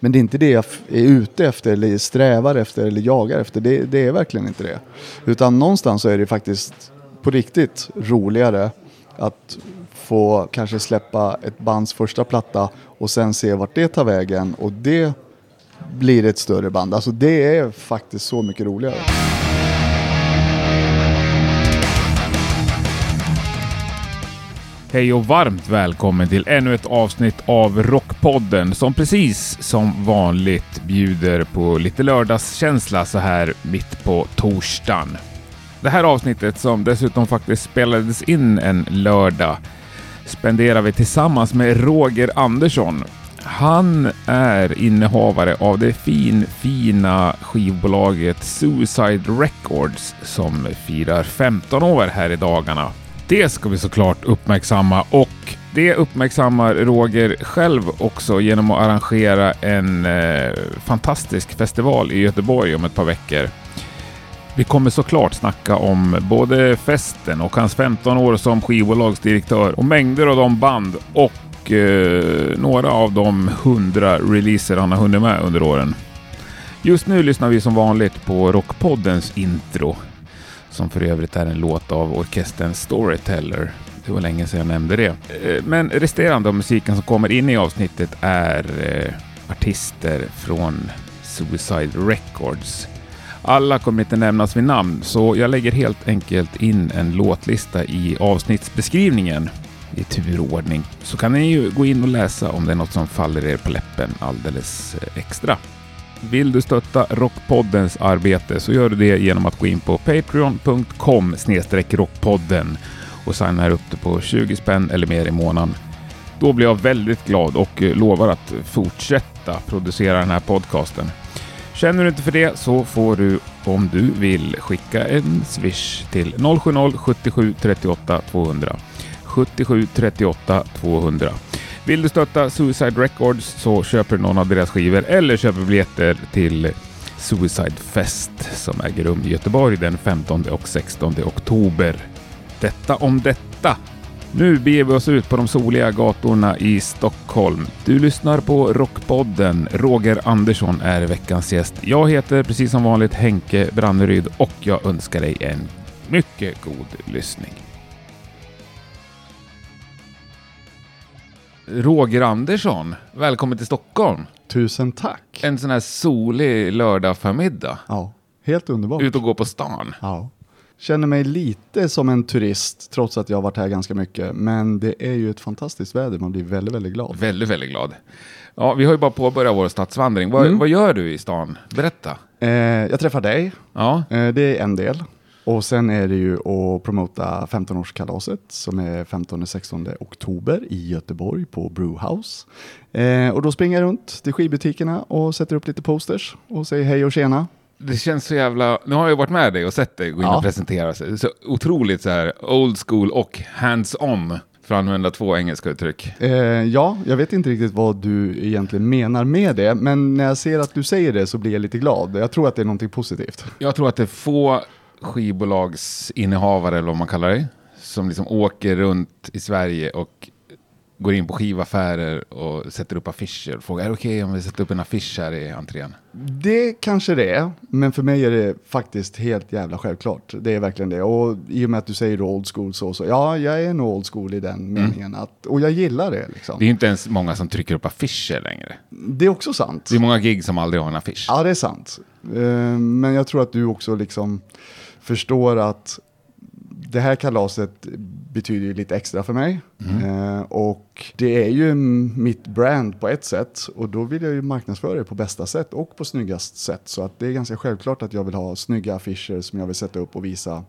Men det är inte det jag är ute efter eller strävar efter eller jagar efter. Det, det är verkligen inte det. Utan någonstans så är det faktiskt på riktigt roligare att få kanske släppa ett bands första platta och sen se vart det tar vägen och det blir ett större band. Alltså det är faktiskt så mycket roligare. Hej och varmt välkommen till ännu ett avsnitt av Rockpodden som precis som vanligt bjuder på lite lördagskänsla så här mitt på torsdagen. Det här avsnittet som dessutom faktiskt spelades in en lördag spenderar vi tillsammans med Roger Andersson. Han är innehavare av det fin, fina skivbolaget Suicide Records som firar 15 år här i dagarna. Det ska vi såklart uppmärksamma och det uppmärksammar Roger själv också genom att arrangera en eh, fantastisk festival i Göteborg om ett par veckor. Vi kommer såklart snacka om både festen och hans 15 år som skivbolagsdirektör och mängder av de band och eh, några av de 100 releaser han har hunnit med under åren. Just nu lyssnar vi som vanligt på Rockpoddens intro som för övrigt är en låt av orkestern Storyteller. Det var länge sedan jag nämnde det. Eh, men resterande av musiken som kommer in i avsnittet är eh, artister från Suicide Records. Alla kommer inte nämnas vid namn, så jag lägger helt enkelt in en låtlista i avsnittsbeskrivningen i turordning. Så kan ni ju gå in och läsa om det är något som faller er på läppen alldeles eh, extra. Vill du stötta Rockpoddens arbete så gör du det genom att gå in på patreon.com rockpodden och signa upp dig på 20 spänn eller mer i månaden. Då blir jag väldigt glad och lovar att fortsätta producera den här podcasten. Känner du inte för det så får du, om du vill, skicka en swish till 070-77 38 200. 77 38 200. Vill du stötta Suicide Records så köper du någon av deras skivor eller köper biljetter till Suicide Fest som äger rum i Göteborg den 15 och 16 oktober. Detta om detta. Nu beger vi oss ut på de soliga gatorna i Stockholm. Du lyssnar på Rockpodden. Roger Andersson är veckans gäst. Jag heter precis som vanligt Henke Branneryd och jag önskar dig en mycket god lyssning. Roger Andersson, välkommen till Stockholm. Tusen tack! En sån här solig lördag förmiddag. Ja, helt underbart. Ut och gå på stan. Ja. Känner mig lite som en turist trots att jag har varit här ganska mycket. Men det är ju ett fantastiskt väder, man blir väldigt, väldigt glad. Väldigt, väldigt glad. Ja, vi har ju bara påbörjat vår stadsvandring. Vad, Mm. vad gör du i stan? Berätta. Eh, jag träffar dig, Ja, eh, det är en del. Och sen är det ju att promota 15-årskalaset som är 15-16 oktober i Göteborg på Brewhouse. Eh, och då springer jag runt till skivbutikerna och sätter upp lite posters och säger hej och tjena. det känns så jävla... Nu har jag varit med dig och sett dig gå in Ja. och presentera sig. Så otroligt så här old school och hands-on, för att använda två engelska uttryck. Eh, ja, jag vet inte riktigt vad du egentligen menar med det, men när jag ser att du säger det så blir jag lite glad. Jag tror att det är någonting positivt. Jag tror att det är få skivbolagsinnehavare, eller vad man kallar det, som liksom åker runt i Sverige och går in på skivaffärer och sätter upp affischer och frågar är det okej om vi sätter upp en affisch här i entrén? Det kanske det är, men för mig är det faktiskt helt jävla självklart. Det är verkligen det. Och i och med att du säger old school så, så ja, jag är nog old school i den meningen. Att, och jag gillar det liksom. Det är ju inte ens många som trycker upp affischer längre. Det är också sant. Det är många gig som aldrig har en affisch. Ja, det är sant. Eh, Men jag tror att du också liksom förstår att det här kalaset betyder ju lite extra för mig. Eh, och det är ju mitt brand på ett sätt. Och då vill jag ju marknadsföra det på bästa sätt och på snyggast sätt. Så att det är ganska självklart att jag vill ha snygga affischer som jag vill sätta upp och visa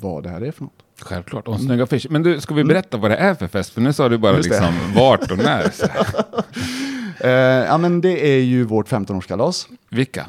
vad det här är för något. Självklart, och en snygg affisch. Men du, ska vi berätta vad det är för fest? För nu sa du bara Mm. Liksom vart och när. Eh, ja men det är ju vårt 15-årskalas. Vilka?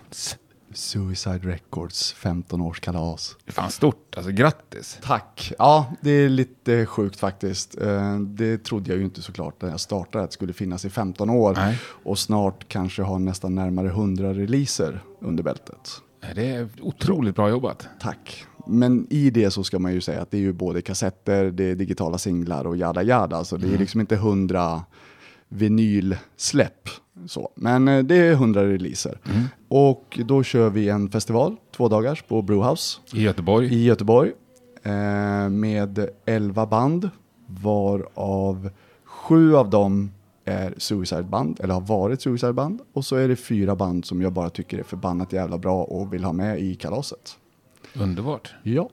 Suicide Records 15-årskalas. Det är fan stort, alltså grattis. Tack. Ja, det är lite sjukt faktiskt. Eh, Det trodde jag ju inte såklart när jag startade att det skulle finnas i 15 år Nej. och snart kanske ha nästan närmare 100 releaser under bältet. Det är otroligt bra jobbat. Tack. Men i det så ska man ju säga att det är ju både kassetter, det är digitala singlar och jada jada. Så det är liksom inte 100 vinylsläpp Så. Men eh, det är 100 releaser. Mm. Och då kör vi en festival, två dagars, på Brewhouse I Göteborg. i Göteborg. Eh, med 11 band, varav sju av dem är Suicide-band, eller har varit Suicide-band. Och så är det fyra band som jag bara tycker är förbannat jävla bra och vill ha med i kalaset. Underbart. Ja.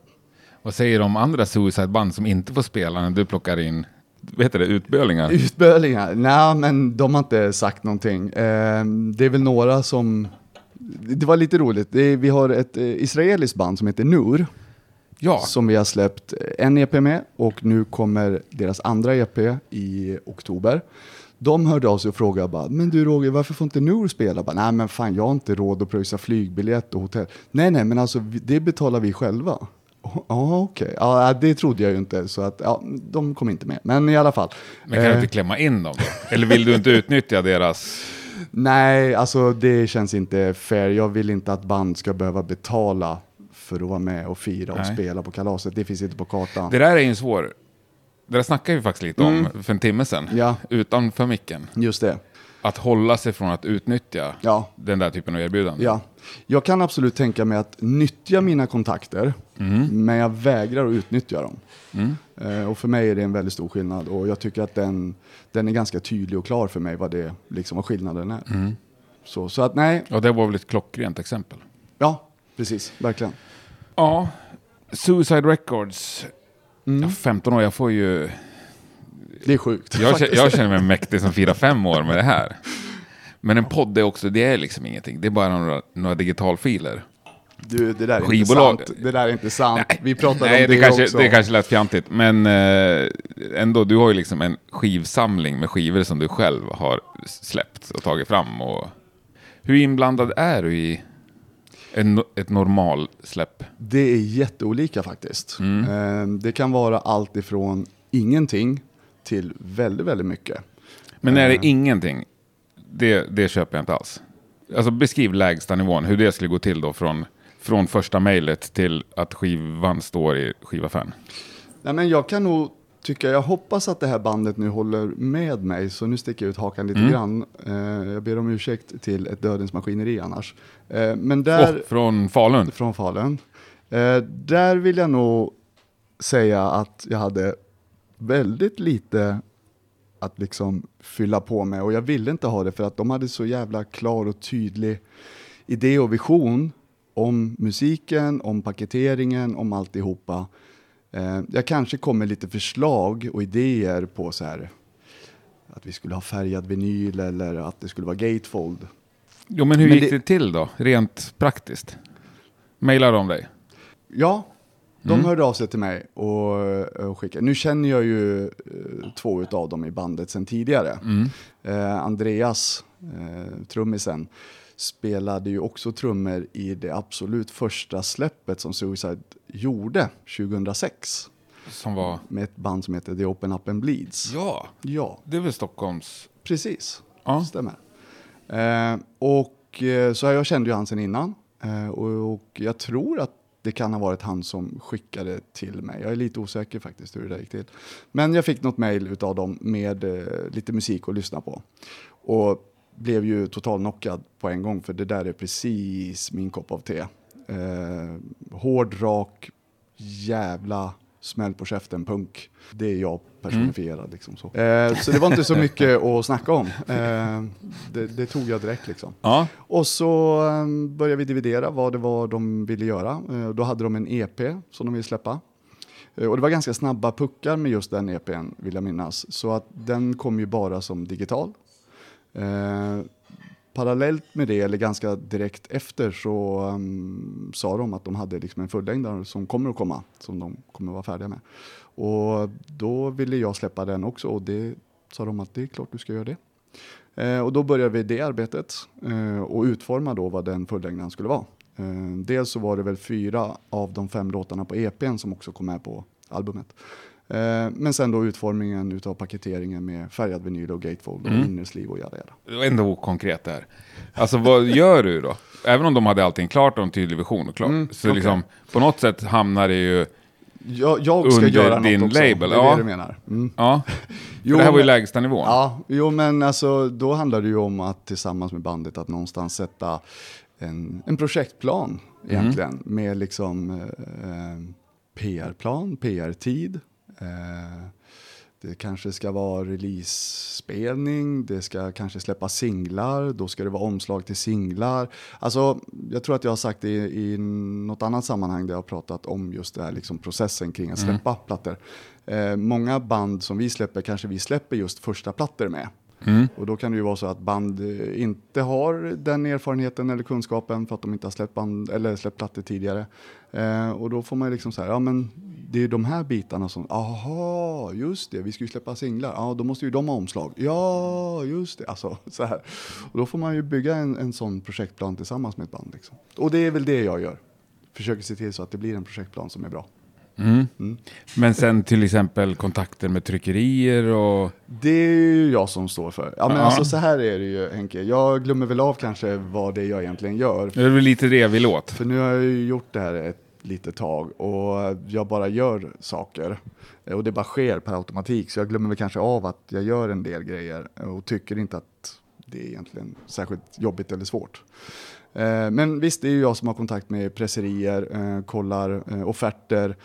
Vad säger de andra Suicide-band som inte får spela när du plockar in vad heter det, utbölingar? Utbölingar? Nej, men de har inte sagt någonting. Eh, det är väl några som... Det var lite roligt. Vi har ett eh, israeliskt band som heter Nur. Ja, Som vi har släppt en EP med och nu kommer deras andra EP i oktober. De hörde av sig och frågade bara, men du Roger, varför får inte Nur spela? Bara, nej men fan, jag har inte råd att pröjsa flygbiljett och hotell. Nej, nej, men alltså det betalar vi själva. Ja, okej. Ja, det trodde jag ju inte, så att ja, de kom inte med. Men i alla fall. men kan du Eh, inte klämma in dem då? Eller vill du inte utnyttja deras... Nej, alltså det känns inte fair. Jag vill inte att band ska behöva betala för att vara med och fira och Nej. spela på kalaset. Det finns inte på kartan. Det där är ju svår... Det där snackade vi faktiskt lite om Mm. för en timme sedan. Ja. Utanför micken. Just det. Att hålla sig från att utnyttja Ja. den där typen av erbjudanden. Ja, jag kan absolut tänka mig att nyttja mina kontakter, men jag vägrar att utnyttja dem. Eh, och för mig är det en väldigt stor skillnad och jag tycker att den, den är ganska tydlig och klar för mig vad, det, liksom, vad skillnaden är. Så, så att nej, Och det var väl ett klockrent exempel. ja, precis, verkligen. Ja, Suicide Records. Mm. Ja, 15 år, jag får ju... Det är sjukt. Jag, känner, jag känner mig mäktig som firar fem år med det här. Men en podd är också, det är liksom ingenting. Det är bara några, några digitalfiler. du, det där är Skivbolag- inte sant. Det där är inte sant. Vi pratade Nej, om det, det, kanske, också. det kanske lät fjantigt. Men eh, ändå, du har ju liksom en skivsamling med skivor som du själv har släppt och tagit fram. Och hur inblandad är du i en, ett normal släpp? Det är jätteolika faktiskt. Eh, det kan vara allt ifrån ingenting till väldigt, väldigt mycket. Men är Eh. det ingenting, det, det köper jag inte alls. Alltså beskriv lägsta nivån, hur det skulle gå till då från, från första mejlet till att skivan står i skivaffären. Nej, men jag kan nog tycka, jag hoppas att det här bandet nu håller med mig, så nu sticker jag ut hakan lite grann. Eh, jag ber om ursäkt till ett Dödens Maskineri annars. Eh, men där, Åh, från Falun. från Falun, eh, där vill jag nog säga att jag hade väldigt lite att liksom fylla på med och jag ville inte ha det för att de hade så jävla klar och tydlig idé och vision om musiken, om paketeringen, om alltihopa. Eh, jag kanske kom med lite förslag och idéer på så här att vi skulle ha färgad vinyl eller att det skulle vara gatefold. Jo, men hur Men gick det... det- till då, rent praktiskt? Mejlar de dig? Ja, de Mm. hörde av sig till mig och, och skickade. Nu känner jag ju eh, två utav dem i bandet sedan tidigare. Mm. Eh, Andreas, eh, trummisen, spelade ju också trummor i det absolut första släppet som Suicide gjorde 2006 Som var... med ett band som heter The Open Up and Bleeds. Ja, Ja, det är väl Stockholms... precis. Ja. Stämmer. Eh, och eh, så jag kände ju han sen innan. Eh, och, och jag tror att det kan ha varit han som skickade till mig. Jag är lite osäker faktiskt hur det där gick till. Men jag fick något mejl utav dem med eh, lite musik att lyssna på. Och blev ju totalknockad på en gång för det där är precis min kopp av te. Eh, hård, rak, jävla smäll på käften punk. Det är jag personifierad liksom så. Eh, så det var inte så mycket att snacka om. Eh, det, det tog jag direkt liksom. Ja, Och så eh, började vi dividera vad det var de ville göra. Eh, då hade de en EP som de ville släppa. Eh, och det var ganska snabba puckar med just den EPn vill jag minnas. Så att den kom ju bara som digital. Parallellt med det, eller ganska direkt efter, så um, sa de att de hade liksom en fullängdare som kommer att komma, som de kommer att vara färdiga med. Och då ville jag släppa den också och det sa de att det är klart du ska göra det. Eh, och då började vi det arbetet eh, och utforma då vad den fullängdaren skulle vara. Eh, dels så var det väl fyra av de fem låtarna på EPn som också kom med på albumet. Eh, men sen då utformningen utav paketeringen med färgad vinyl och gatefold och Mm. innersliv och jada jada. det var ändå konkret där. Alltså vad gör du då? Även om de hade allting klart och en tydlig vision och klart. Mm, så okej. liksom, på något sätt hamnar det ju Jag, jag ska Under göra din något också. label, Det är ja. det du menar. Mm. Ja, Jo, det här var ju lägsta nivån. Ja, jo men alltså då handlar det ju om att tillsammans med bandet att någonstans sätta en, en projektplan egentligen med liksom eh, eh, PR-plan, PR-tid. Eh, det kanske ska vara release-spelning, det ska kanske släppa singlar, då ska det vara omslag till singlar. Alltså, jag tror att jag har sagt det i, i något annat sammanhang där jag har pratat om just det här liksom processen kring att släppa plattor. Eh, många band som vi släpper kanske vi släpper just första plattor med. Mm. Och då kan det ju vara så att band eh, inte har den erfarenheten eller kunskapen för att de inte har släppt, band, eller släppt plattor tidigare. Eh, och då får man ju liksom så här, ja men det är de här bitarna som, aha, just det, vi ska ju släppa singlar, ja då måste ju de ha omslag, ja just det, alltså så här. Och då får man ju bygga en, en sån projektplan tillsammans med ett band. Liksom. Och det är väl det jag gör, försöker se till så att det blir en projektplan som är bra. Mm. Mm. Men sen till exempel kontakter med tryckerier och... Det är ju jag som står för. Ja men Ja. alltså så här är det ju Henke, jag glömmer väl av kanske vad det är jag egentligen gör. Det är väl lite det vi låt. För nu har jag ju gjort det här ett lite tag och jag bara gör saker. Och det bara sker per automatik så jag glömmer väl kanske av att jag gör en del grejer och tycker inte att det är egentligen särskilt jobbigt eller svårt. Eh, Men visst, det är ju jag som har kontakt med presserier, eh, kollar eh, offerter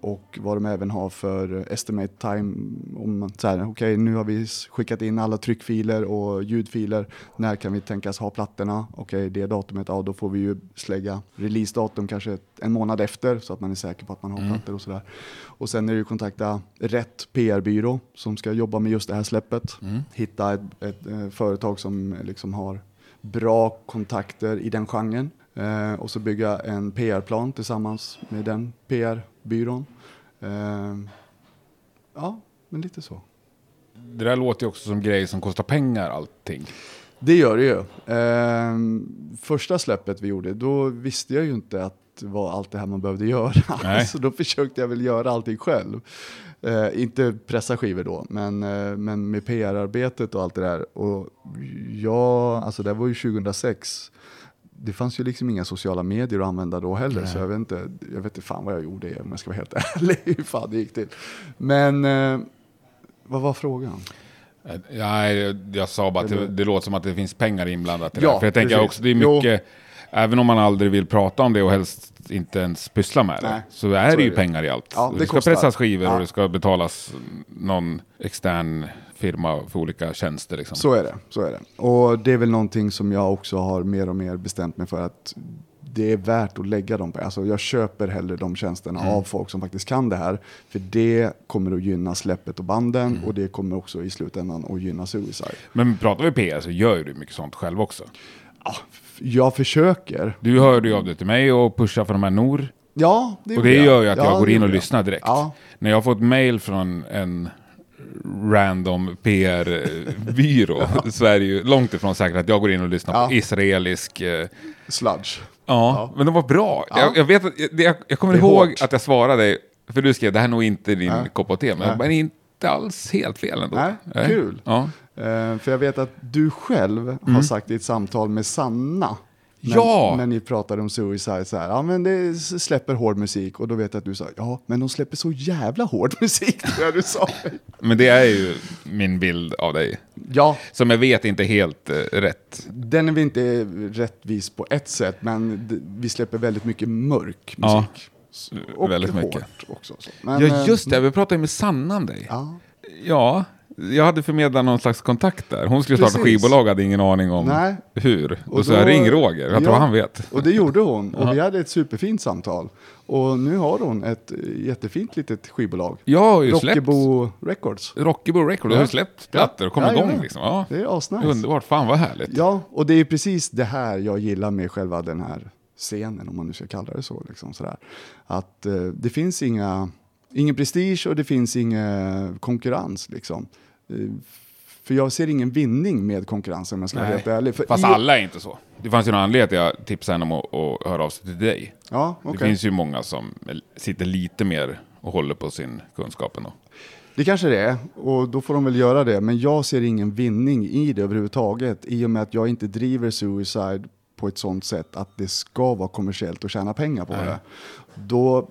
och vad de även har för estimate time. Om okej nu har vi skickat in alla tryckfiler och ljudfiler. När kan vi tänkas ha plattorna? Okej, det datumet, ja då får vi ju slägga releasedatum kanske en månad efter så att man är säker på att man har plattor och sådär. Och sen är det ju kontakta rätt PR-byrå som ska jobba med just det här släppet. Hitta ett, ett, eh, företag som liksom har bra kontakter i den genren. Eh, och så bygga en PR-plan tillsammans med den PR-byrån. Eh, ja, men lite så. Det där låter ju också som grejer som kostar pengar allting. Det gör det ju. Eh, första släppet vi gjorde, då visste jag ju inte att var allt det här man behövde göra. Nej. så då försökte jag väl göra allting själv. Eh, inte pressa skivor då, men, eh, men med PR-arbetet och allt det där. Och ja, alltså det var ju 2006. Det fanns ju liksom inga sociala medier att använda då heller, Nej. så jag vet inte, jag vet inte fan vad jag gjorde om jag ska vara helt ärlig, hur fan det gick till. Men eh, vad var frågan? Ja, jag, jag sa bara att det, det låter som att det finns pengar inblandat i Ja. För jag tänker precis. också, det är Jo. mycket, även om man aldrig vill prata om det och helst inte ens pyssla med det, Nej, så är så det är ju det. pengar i allt. Ja, det, det ska kostar. pressas skivor Ja. och det ska betalas någon extern firma för olika tjänster. Liksom. Så är det, så är det. Och det är väl någonting som jag också har mer och mer bestämt mig för att det är värt att lägga dem på. Alltså jag köper hellre de tjänsterna Mm. av folk som faktiskt kan det här. För det kommer att gynna släppet och banden Mm. och det kommer också i slutändan att gynna Suicide. Men pratar vi PR så gör ju du mycket sånt själv också. Ja, jag försöker. Du hörde ju av dig till mig och pushar för de här Nor. Ja, det Och det jag. gör ju att Ja, jag går in och lyssnar direkt. Ja, När jag har fått mail från en random PR-byrå så är det ju långt ifrån säkert att jag går in och lyssnar Ja. på israelisk... Eh, sludge. ja, men de var bra. Ja. Jag, jag, vet att, jag, jag, kommer ihåg hårt. att jag svarade, för du skrev det här är nog inte din kopp av te, men inte alls helt fel ändå. Nej, kul. Ja. Eh, för jag vet att du själv har sagt i ett samtal med Sanna. När, Mm. Ja! när ni pratade om Suicide så här, ja men det släpper hård musik och då vet jag att du sa, ja men de släpper så jävla hård musik, tror jag du sa. Men det är ju min bild av dig. Ja, Som jag vet inte är helt eh, rätt. den är vi inte rättvis på ett sätt, men vi släpper väldigt mycket mörk Ja, musik. S- Och väldigt hårt mycket. också. Så. Men, ja, eh, just det. Vi pratade med Sanna om dig. Ja, Ja, jag hade förmedlat någon slags kontakt där. Hon skulle starta Precis. skivbolag, hade ingen aning om Nej. hur. Och, Och så då- jag ring Roger, jag tror Ja. han vet. och det gjorde hon. Och vi hade ett superfint samtal. Och nu har hon ett jättefint litet skivbolag. Släppt Rockebo Records. Rockebo Records, Ja. har ju släppt plattor och kommit Ja, igång ja. liksom. Ja. Det är asnice. Underbart, fan vad härligt. Ja, och det är precis det här jag gillar med själva den här scenen, om man nu ska kalla det så. Liksom, sådär. Att eh, det finns inga, ingen prestige och det finns ingen konkurrens. Liksom. Eh, för jag ser ingen vinning med konkurrensen om jag ska vara helt ärlig. För Fast i- alla är inte så. Det fanns ju en anledning till att jag tipsade henne om att, att höra av sig till dig. Ja, Det okej. finns ju många som sitter lite mer och håller på sin kunskap ändå. Det kanske det är, och då får de väl göra det. Men jag ser ingen vinning i det överhuvudtaget. I och med att jag inte driver Suicide på ett sånt sätt att det ska vara kommersiellt och tjäna pengar på Nej. det. Då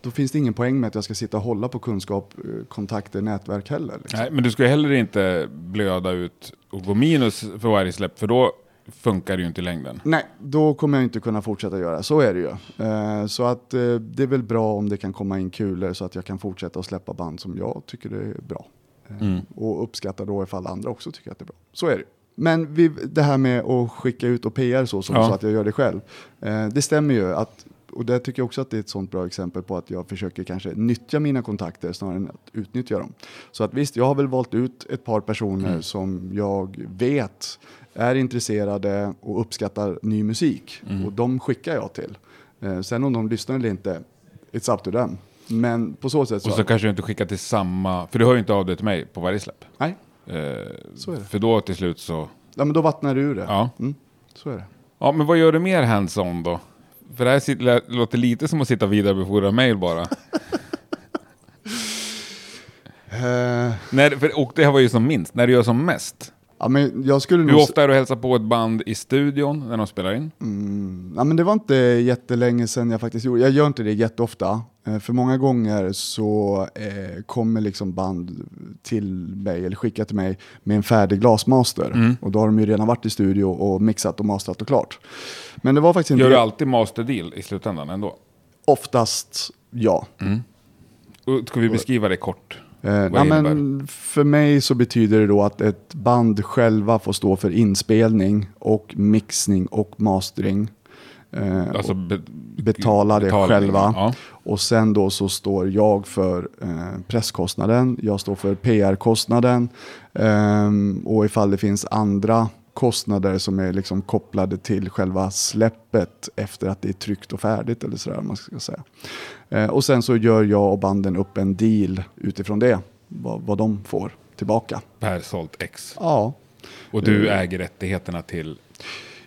då finns det ingen poäng med att jag ska sitta och hålla på kunskap, eh, kontakter, nätverk heller. Liksom. Nej, men du ska heller inte blöda ut och gå minus för varje släpp, för då funkar det ju inte i längden. Nej, då kommer jag inte kunna fortsätta göra. Så är det ju. Eh, så att eh, det är väl bra om det kan komma in kulor så att jag kan fortsätta att släppa band som jag tycker är bra. Eh, Mm. Och uppskatta då ifall andra också tycker att det är bra. Så är det. Men vi, det här med att skicka ut och PR så, som Ja. så att jag gör det själv. Eh, det stämmer ju att, och där tycker jag också att det är ett sånt bra exempel på att jag försöker kanske nyttja mina kontakter snarare än att utnyttja dem. Så att visst, jag har väl valt ut ett par personer Mm. som jag vet är intresserade och uppskattar ny musik. Mm. Och de skickar jag till. Eh, sen om de lyssnar eller inte, it's up to them. Men på så sätt så, Och så kanske du inte skickar till samma, för du hör ju inte av dig till mig på varje släpp. nej, Eh, Så är det. För då till slut så, ja, men då vattnar det ur det. ja. Mm, så är det. Ja, men vad gör du mer hands-on då? För det här låter lite som att sitta och vidarebefordra mail bara. Eh, när, för, och det här var ju som minst, när du gör som mest. Ja, men jag skulle nog... Hur ofta är du och hälsar på ett band i studion när de spelar in? Mm, ja, men det var inte jättelänge sedan jag faktiskt gjorde Jag gör inte det jätteofta. Eh, för många gånger så eh, kommer liksom band till mig, eller skickar till mig, med en färdig glasmaster. Mm. Och då har de ju redan varit i studio och mixat och mastrat och klart. Men det var faktiskt inte Gör du alltid master deal i slutändan ändå? oftast ja. Och Ska vi beskriva det kort? Eh, Vad men för mig så betyder det då att ett band själva får stå för inspelning och mixning och mastering. Eh, Alltså be, betala det själva. Ja. Och sen då så står jag för eh, presskostnaden, jag står för PR-kostnaden ehm, och ifall det finns andra kostnader som är liksom kopplade till själva släppet efter att det är tryckt och färdigt eller sådär man ska säga. Eh, och sen så gör jag och banden upp en deal utifrån det, vad, vad de får tillbaka. Per sålt X. Ja, Och du Mm. äger rättigheterna till...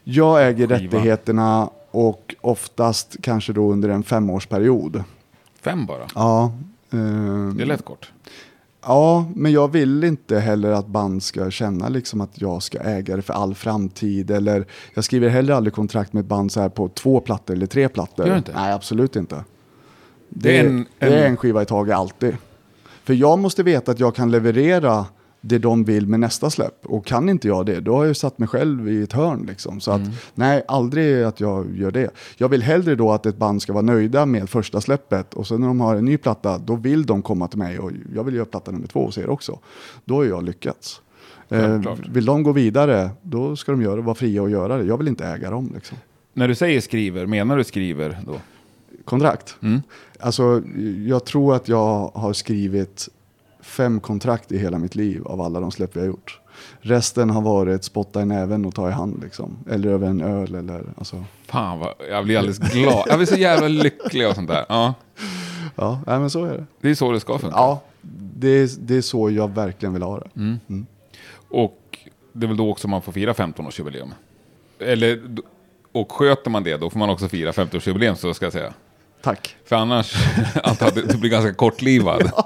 jag äger Skiva. rättigheterna och oftast kanske då under en femårsperiod. Fem bara. Ja, ehm, Det är lätt kort. Ja, men jag vill inte heller att band ska känna liksom att jag ska äga det för all framtid. Eller jag skriver heller aldrig kontrakt med ett band så här på två plattor eller tre plattor. Gör inte? Nej, absolut inte. Det, Det är en- en, det är en skiva i taget alltid. För jag måste veta att jag kan leverera det de vill med nästa släpp. Och kan inte jag det, då har jag satt mig själv i ett hörn. Liksom. Så Mm. att, nej, aldrig att jag gör det. Jag vill hellre då att ett band ska vara nöjda med första släppet. Och sen när de har en ny platta, då vill de komma till mig och jag vill göra platta nummer två hos er också. Då har jag lyckats. Eh, vill de gå vidare, då ska de göra, vara fria att göra det. Jag vill inte äga dem. Liksom. När du säger skriver, menar du skriver då? Kontrakt? Mm. Alltså, jag tror att jag har skrivit fem kontrakt i hela mitt liv av alla de släpp jag gjort. Resten har varit spotta i näven och ta i hand liksom. Eller över en öl eller alltså. Fan vad, jag blir alldeles glad. Jag blir så jävla lycklig och sånt där. Ja, Ja, nej, men så är det. det är så det ska funka. Ja, det är, det är så jag verkligen vill ha det. Mm. Och det är väl då också man får fira 15-årsjubileum. Eller, och sköter man det, då får man också fira 50-årsjubileum, så ska jag säga. Tack. För annars antar jag att du blir ganska kortlivad.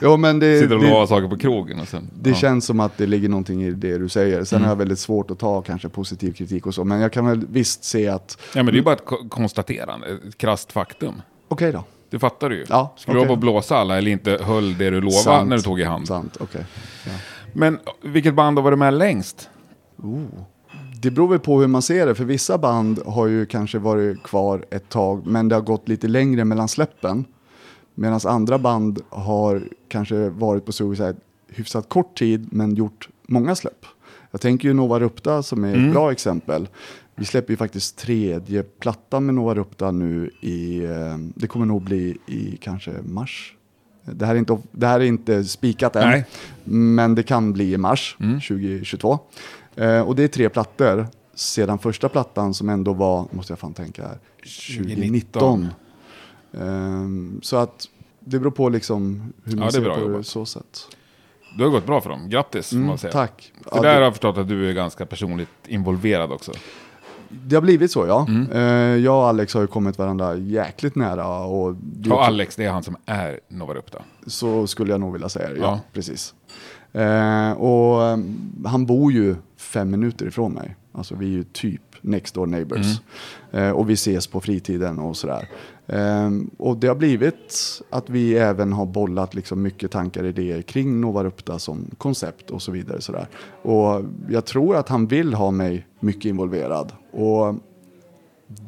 Ja, men det, Sitter och lovar saker på krogen och sen... det ja. känns som att det ligger någonting i det du säger. Sen Mm. har jag väldigt svårt att ta kanske positiv kritik och så. Men jag kan väl visst se att, Ja, men det är ju bara ett ko- konstaterande, ett krasst faktum. okej då. Det fattar du ju. Ja, Skulle du okej. vara på blåsa alla eller inte höll det du lovade Sant. när du tog i hand. Sant, okej. Ja. Men vilket band har varit med längst? Det beror väl på hur man ser det, för vissa band har ju kanske varit kvar ett tag, men det har gått lite längre mellan släppen. Medan andra band har kanske varit på Suicide hyfsat kort tid, men gjort många släpp. Jag tänker ju Nova Rupta som är ett bra exempel. Vi släpper ju faktiskt tredje plattan med Nova Rupta nu i, eh, det kommer nog bli i kanske mars. Det här är inte, det här är inte spikat än, Nej. men det kan bli i mars 2022. Eh, och det är tre plattor sedan första plattan som ändå var, måste jag fan tänka här, 2019. Ehm, så att det beror på liksom hur man Ja, det ser på det jobbat. så sätt. Det har gått bra för dem. Grattis, Mm, man säga. tack. För Ja, där har det, jag förstått att du är ganska personligt involverad också. det har blivit så ja. Mm. Eh, jag och Alex har ju kommit varandra jäkligt nära och det Och Alex, det är han som är Nova Rupta. så skulle jag nog vilja säga det. Ja, Ja. precis. Eh, och eh, han bor ju fem minuter ifrån mig. Alltså vi är ju typ next door neighbors. Eh, och vi ses på fritiden och sådär. Ehm, och det har blivit att vi även har bollat liksom mycket tankar och idéer kring Nova Rupta som koncept och så vidare. Sådär. Och jag tror att han vill ha mig mycket involverad. Och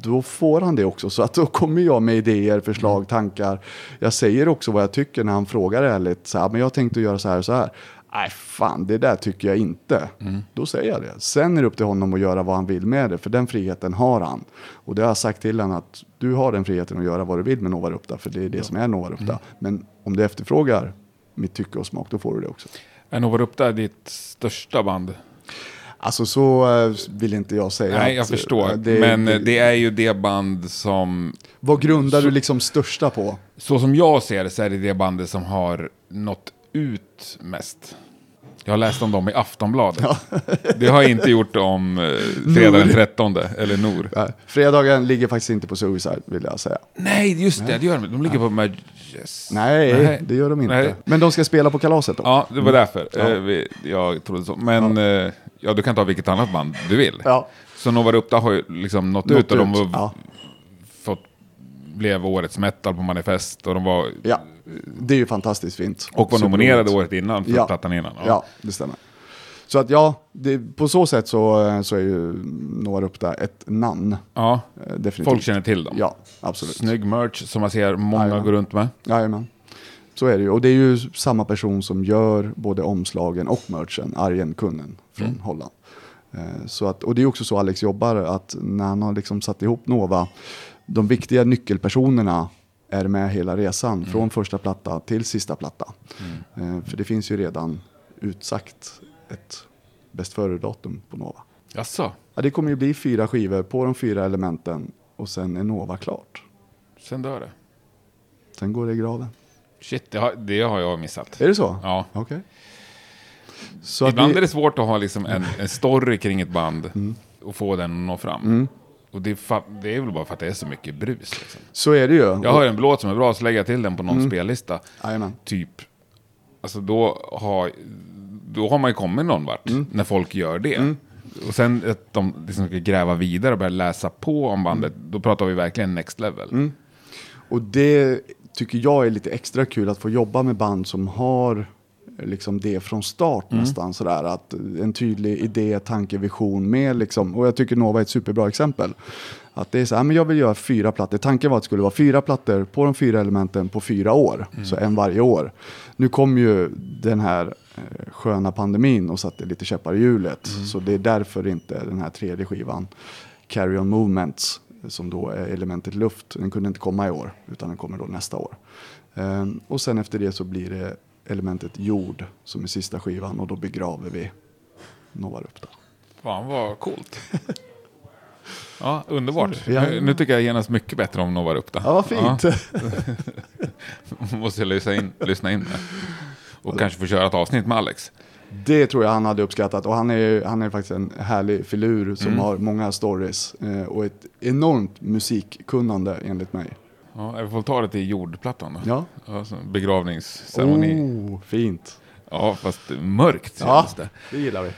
då får han det också. Så att då kommer jag med idéer, förslag, tankar. Jag säger också vad jag tycker när han frågar ärligt. Så här, men jag tänkte göra så här och så här. Nej, fan, det där tycker jag inte. Då säger jag det. Sen är det upp till honom att göra vad han vill med det, för den friheten har han. Och det har jag sagt till honom att du har den friheten att göra vad du vill med Nova Rupta, för det är det som är Nova Rupta. Men om du efterfrågar mitt tycke och smak, då får du det också. Är Nova Rupta ditt största band? Alltså så eh, vill inte jag säga. Nej, jag att, eh, förstår. det- Men det- det är ju det band som, Vad grundar du liksom största på? så som jag ser det, så är det det bandet som har nått ut mest. Jag har läst om dem i Aftonbladet. Det har jag inte gjort om eh, fredag den 13, eller Nor. Nej, Fredagen ligger faktiskt inte på Suicide, vill jag säga. Nej, just det, det gör de. De ligger på Majes. Nej, Nej. det gör de inte. Nej. Men de ska spela på kalaset då? Ja, det var därför Ja. eh, vi, jag trodde så. Men ja. ja, du kan ta vilket annat band du vill. Ja. Så Nova Rupta har ju liksom nått, Nått ut och de har ja. fått, blev årets metal på manifest och de var, Ja, det är ju fantastiskt fint. och var nominerade året innan för Ja. plattan innan. Ja. det stämmer. Så att ja, det, på så sätt så, så är ju Noah Rupta ett namn. ja. eh, Definitivt. Folk känner till dem. Ja, absolut. Snygg merch som man ser många Jajamän. gå runt med. Jajamän. Så är det ju. Och det är ju samma person som gör både omslagen och merchen, Arjen Kunnen från Mm. Holland. Eh, Så att, och det är också så Alex jobbar, att när han har liksom satt ihop Nova, de viktiga nyckelpersonerna är med hela resan, Mm. från första platta till sista platta. Eh, För det finns ju redan utsagt ett bäst före-datum på Nova. Jaså? Ja, det kommer ju bli fyra skivor på de fyra elementen och sen är Nova klart. Sen dör det. Sen går det i graven. Shit, det har, det har jag missat. Är det så? Ja. Okej. Så Ibland vi- är det svårt att ha liksom en, en story kring ett band Mm. och få den att nå fram. Och det är, det är väl bara för att det är så mycket brus. Liksom. Så är det ju. Jag har en låt som är bra, så lägger jag till den på Mm. någon spellista. Jajamän. Typ, alltså då har, då har man ju kommit någon vart, Mm. när folk gör det. Och sen att de liksom ska gräva vidare och börja läsa på om bandet, Mm. då pratar vi verkligen next level. Och det tycker jag är lite extra kul att få jobba med band som har liksom det från start nästan sådär. Att en tydlig idé, tanke, vision med liksom. Och jag tycker Nova är ett superbra exempel. Att det är så här, men jag vill göra fyra plattor. Tanken var att det skulle vara fyra plattor på de fyra elementen på fyra år. Så en varje år. Nu kom ju den här eh, sköna pandemin och satte lite käppar i hjulet. Så det är därför inte den här tredje skivan, Carry On Movements, som då är elementet luft, den kunde inte komma i år, utan den kommer då nästa år. Ehm, och sen efter det så blir det elementet jord som är sista skivan och då begraver vi Nova Rupta. Fan vad coolt. Ja, underbart. Ja. Nu, nu tycker jag genast mycket bättre om Nova Rupta. Ja, vad fint. Ja, måste jag lyssna in, lyssna in med. Och kanske få köra ett avsnitt med Alex. Det tror jag han hade uppskattat och han är, han är faktiskt en härlig filur som Mm. har många stories eh, och ett enormt musikkunnande enligt mig. Ja, jag får ta det till jordplattan då. Ja. Alltså, begravningsceremoni. Oh, fint. Ja, fast mörkt Ja, känns det. det gillar vi.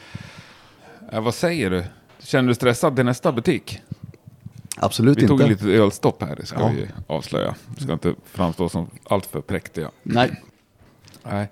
Ja, vad säger du? Känner du stressad till nästa butik? Absolut Vi inte. tog ju lite ölstopp här, det ska Ja. vi avslöja. Vi ska inte framstå som alltför präktiga. Nej. Nej.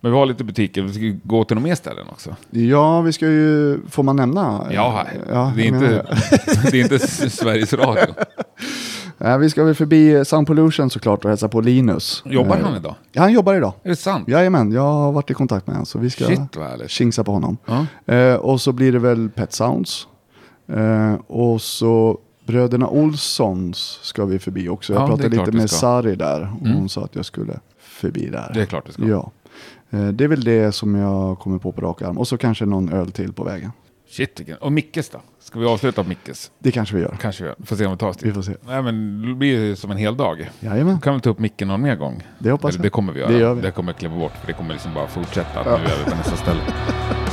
Men vi har lite butiker, vi ska ju gå till några mer ställen också. Ja, vi ska ju, får man nämna? Ja, ja det, är inte, det är inte Sveriges Radio. Ja, vi ska väl förbi Sound Pollution såklart och hälsa på Linus. Jobbar Eh, han idag? Ja, han jobbar idag. Är det sant? Jajamän, jag har varit i kontakt med honom så vi ska Shit vad härligt. tjingsa på honom. Ja. Eh, och så blir det väl Pet Sounds. Eh, och så Bröderna Olssons ska vi förbi också. Jag Ja, pratade lite med. Sari där och Mm. hon sa att jag skulle förbi där. Det är klart det ska. Ja. Eh, det är väl det som jag kommer på på rak arm. Och så kanske någon öl till på vägen. Shit vilken. Och Mickes då? Ska vi avsluta på Mickes? Det kanske vi gör. Kanske vi gör. Får se om vi tar oss Vi dit. får se. Nej men det blir ju som en hel dag. Jajamän, Då kan vi ta upp micken någon mer gång. det hoppas Eller, jag. det kommer vi göra. Det gör vi. Det kommer jag klippa bort för det kommer liksom bara fortsätta. Att Ja. Nu är vi på nästa ställe.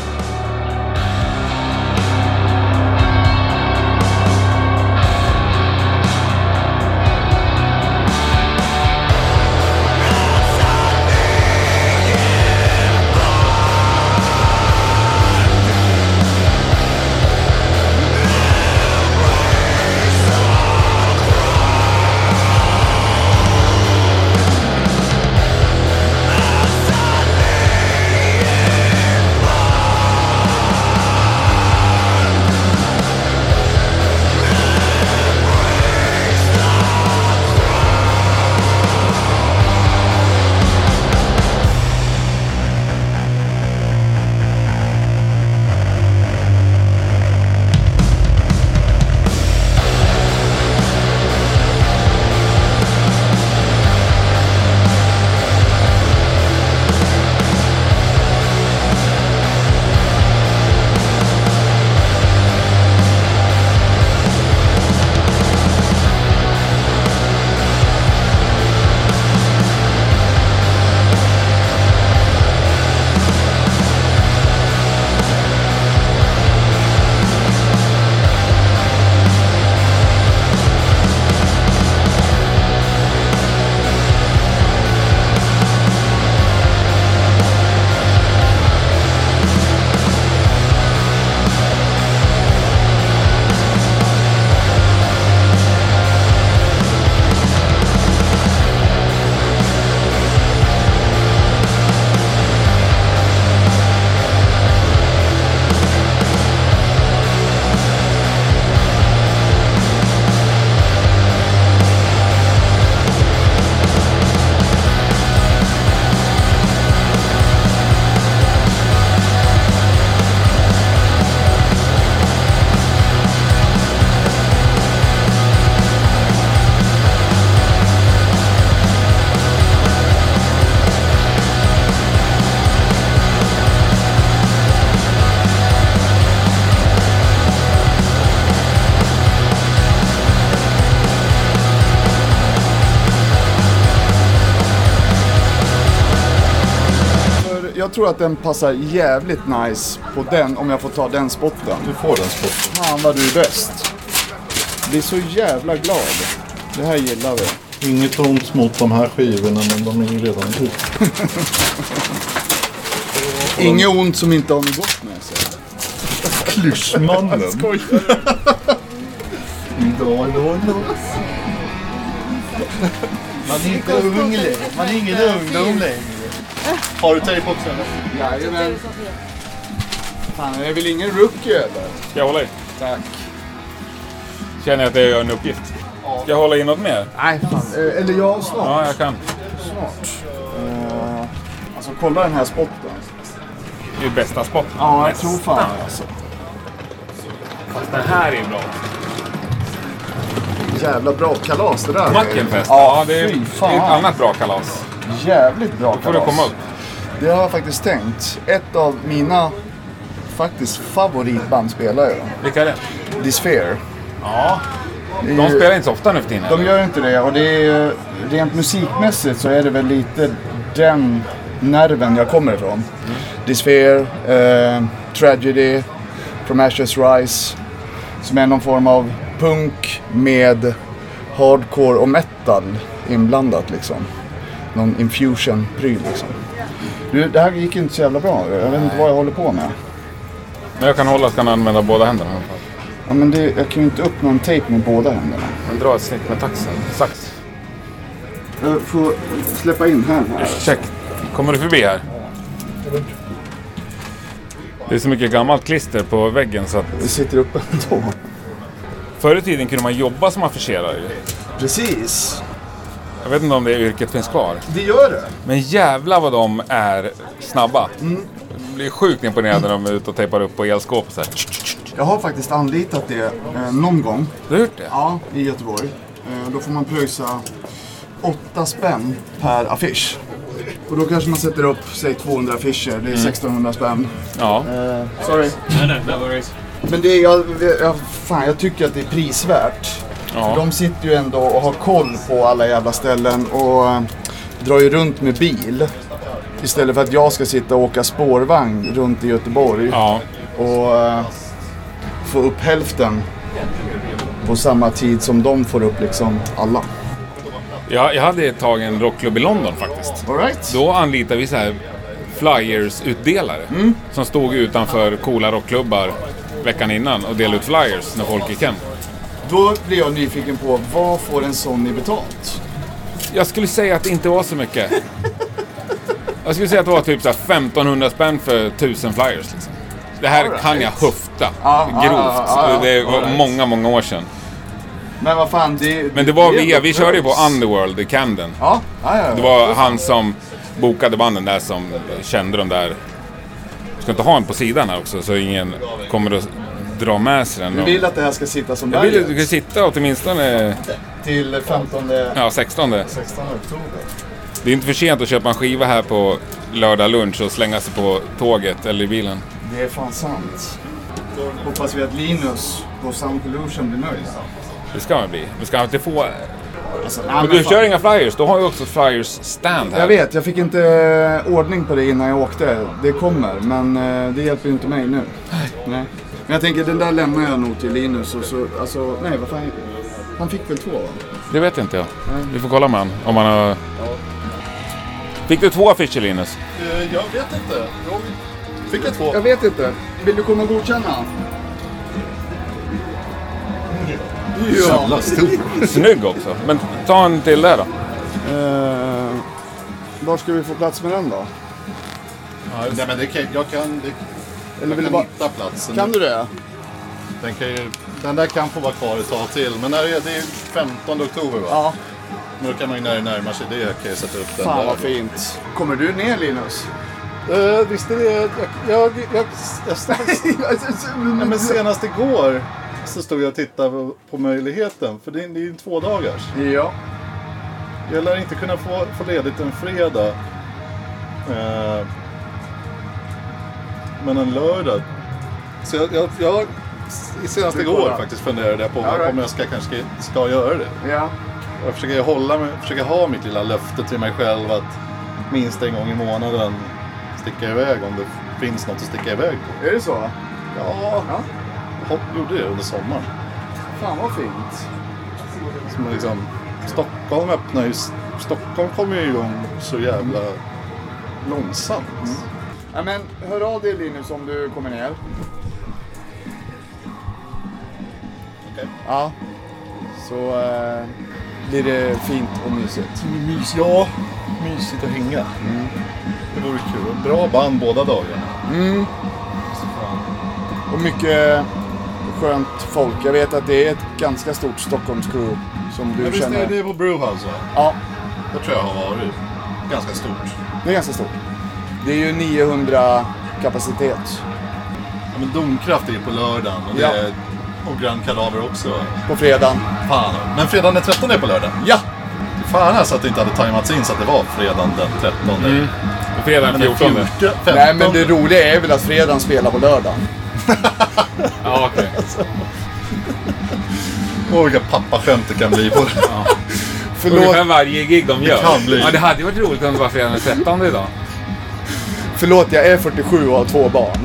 tror att den passar jävligt nice på den, om jag får ta den spotten. Du får den spotten. Fan vad du är bäst. Blir så jävla glad. Det här gillar vi. Inget ont mot de här skivorna men de är ju redan ut. Inget ont som inte har något gott med sig. Klyschmannen. Man är inte ung längre. Man är ingen ungdom längre. Har du tejp också eller? Jajamän. Fan, är det väl ingen rookie eller? Ska jag hålla i? Tack. Känner jag att jag gör en uppgift? Ska jag hålla i något mer? Nej, fan. eh, Eller jag snart. Ja, jag kan. Snart. Eh, alltså kolla den här spotten. Det är bästa spotten. Ja, jag tror fan alltså. Fast den här är bra. Jävla bra kalas det där. Mackenfest. Ja, Ja, det är, det är ett annat bra kalas. Jävligt bra kalas. får du komma upp. Det har jag faktiskt tänkt. Ett av mina faktiskt favoritband spelar ju. Vilka är det? Disphere. Ja. De ju- spelar inte så ofta nu för tiden. De eller? gör inte det och det är rent musikmässigt så är det väl lite den nerven jag kommer ifrån. Disphere, eh, Tragedy, From Ashes Rise. Som är någon form av punk med hardcore och metal inblandat liksom. Någon infusion-pryl liksom. Du, det här gick inte så jävla bra. Jag vet inte vad jag håller på med. Men jag kan hålla så kan jag använda båda händerna. i alla fall. Ja, men det, jag kan ju inte öppna en tejp med båda händerna. Men dra ett snitt med taxen. Sax. Jag får släppa in här. här. Check. Kommer du förbi här? Det är så mycket gammalt klister på väggen så att Det sitter uppe ändå. förr i tiden kunde man jobba som affischerare. ju. Precis. Jag vet inte om det yrket finns kvar. Det gör det. Men jävla vad de är snabba. Jag blir sjukt imponerad när de är ute och tejpar upp på elskåp och så här. Jag har faktiskt anlitat det eh, någon gång. Du har gjort det? Ja, i Göteborg. Eh, då får man pröjsa 8 spänn per affisch. Och då kanske man sätter upp, säg 200 affischer. Det är 1600 spänn. Ja. Eh, sorry. No, no, no worries. Men det är, jag, jag, fan, jag tycker att det är prisvärt. Ja. de sitter ju ändå och har koll på alla jävla ställen och eh, drar ju runt med bil. Istället för att jag ska sitta och åka spårvagn runt i Göteborg ja. och eh, få upp hälften på samma tid som de får upp liksom alla. Jag, jag hade ett tag en rockklubb i London faktiskt. All right. Då anlitade vi så här flyers-utdelare. Som stod utanför coola rockklubbar veckan innan och delade ut flyers när folk gick hem. Då blir jag nyfiken på vad får en sån i betalt? Jag skulle säga att det inte var så mycket. Jag skulle säga att det var typ så här 1500 spänn för 1000 flyers. Liksom. Det här right. kan jag höfta Ja, ja, grovt. ja, ja, ja. Det var right. många, många år sedan. Men vad fan, det... Men det var via, vi körde ju på. Underworld i Camden. Ja, ja, ja. Det var han som bokade banden där som kände de där. Jag ska inte ha en på sidan här också så ingen kommer att dra med sig den. Du vill att det här ska sitta som Jag vill att berget du ska sitta åtminstone till 15, ja, 16. 16 oktober. Det är inte för sent att köpa en skiva här på lördag lunch och slänga sig på tåget eller i bilen. Det är fan sant. Hoppas vi att Linus på Sound Pollution blir nöjd. Det ska man bli. Vi ska inte få... Alltså, Men men du fan. kör inga flyers. Du har ju också flyers stand här. Jag vet, jag fick inte eh, ordning på det innan jag åkte. Det kommer, men eh, det hjälper ju inte mig nu. Nej. Men jag tänker, den där lämnar jag nog till Linus och så, alltså, nej vad fan. Han fick väl två va? Det vet inte jag. Vi får kolla med han. Om han har... Fick du två affischer Linus? Eh, Jag vet inte. Jag fick jag två? Jag vet inte. Vill du komma och godkänna? Ja. Jävla stor. Snygg också. Men ta en till där då. Eh, var ska vi få plats med den då? Nej men det kan, jag kan, det, Eller vill du kan bara... hitta platsen. Kan du det? Den, kan ju, den där kan få vara kvar ett tag till. Men när är det, det är 15 oktober va? Ja. Men då kan man ju när det närmar sig det kan jag sätta upp den Fan där. vad fint. Kommer du ner Linus? Uh, visst är det... Jag, jag, jag, jag, Nej, men senast igår så stod jag och tittade på, möjligheten. För det är, det är ju en två dagars. ja. Jag lär inte kunna få, få ledigt en fredag. Eh, men en lördag. Så jag, jag, jag senast igår faktiskt funderade jag på right. om jag ska, kanske ska, göra det. Ja. Jag försöker hålla försöker ha mitt lilla löfte till mig själv att minst en gång i månaden sticka iväg om det finns något att sticka iväg på. Är det så? Ja, Ja. jag gjorde det under sommaren. Fan vad fint. Som liksom, Stockholm öppnar ju... Stockholm kommer ju igång så jävla långsamt. Ja, men hör av dig Linus om du kommer ner. Okej. Ja. Så eh, blir det fint och mysigt. Mys, ja, mysigt att hänga. Det vore kul. Bra band båda dagarna. Mm. Och mycket skönt folk. Jag vet att det är ett ganska stort Stockholms-crew som du visst känner. är det på Brewhouse va? Ja, Det tror jag har varit ganska stort. det är ganska stort. Det är ju 900 kapacitet Ja, men Domkraft är ju på lördagen och, det Ja. är, och Grand Kadaver också. på fredagen. Fan. Men fredagen den 13 är på lördag. Ja! Fan alltså att det inte hade tajmats in så att det var fredagen den 13. Mm. Fredag Men den den 14. 14, 15. Nej men det roliga är väl att fredagen spelar på lördagen. Ja, okej. Åh vilka pappaskämt det kan bli på det. Förlåt, Ungefär varje gig de gör. kan bli. Ja, det hade ju varit roligt om det var fredag den 13 idag förlåt, jag är 47 och har två barn.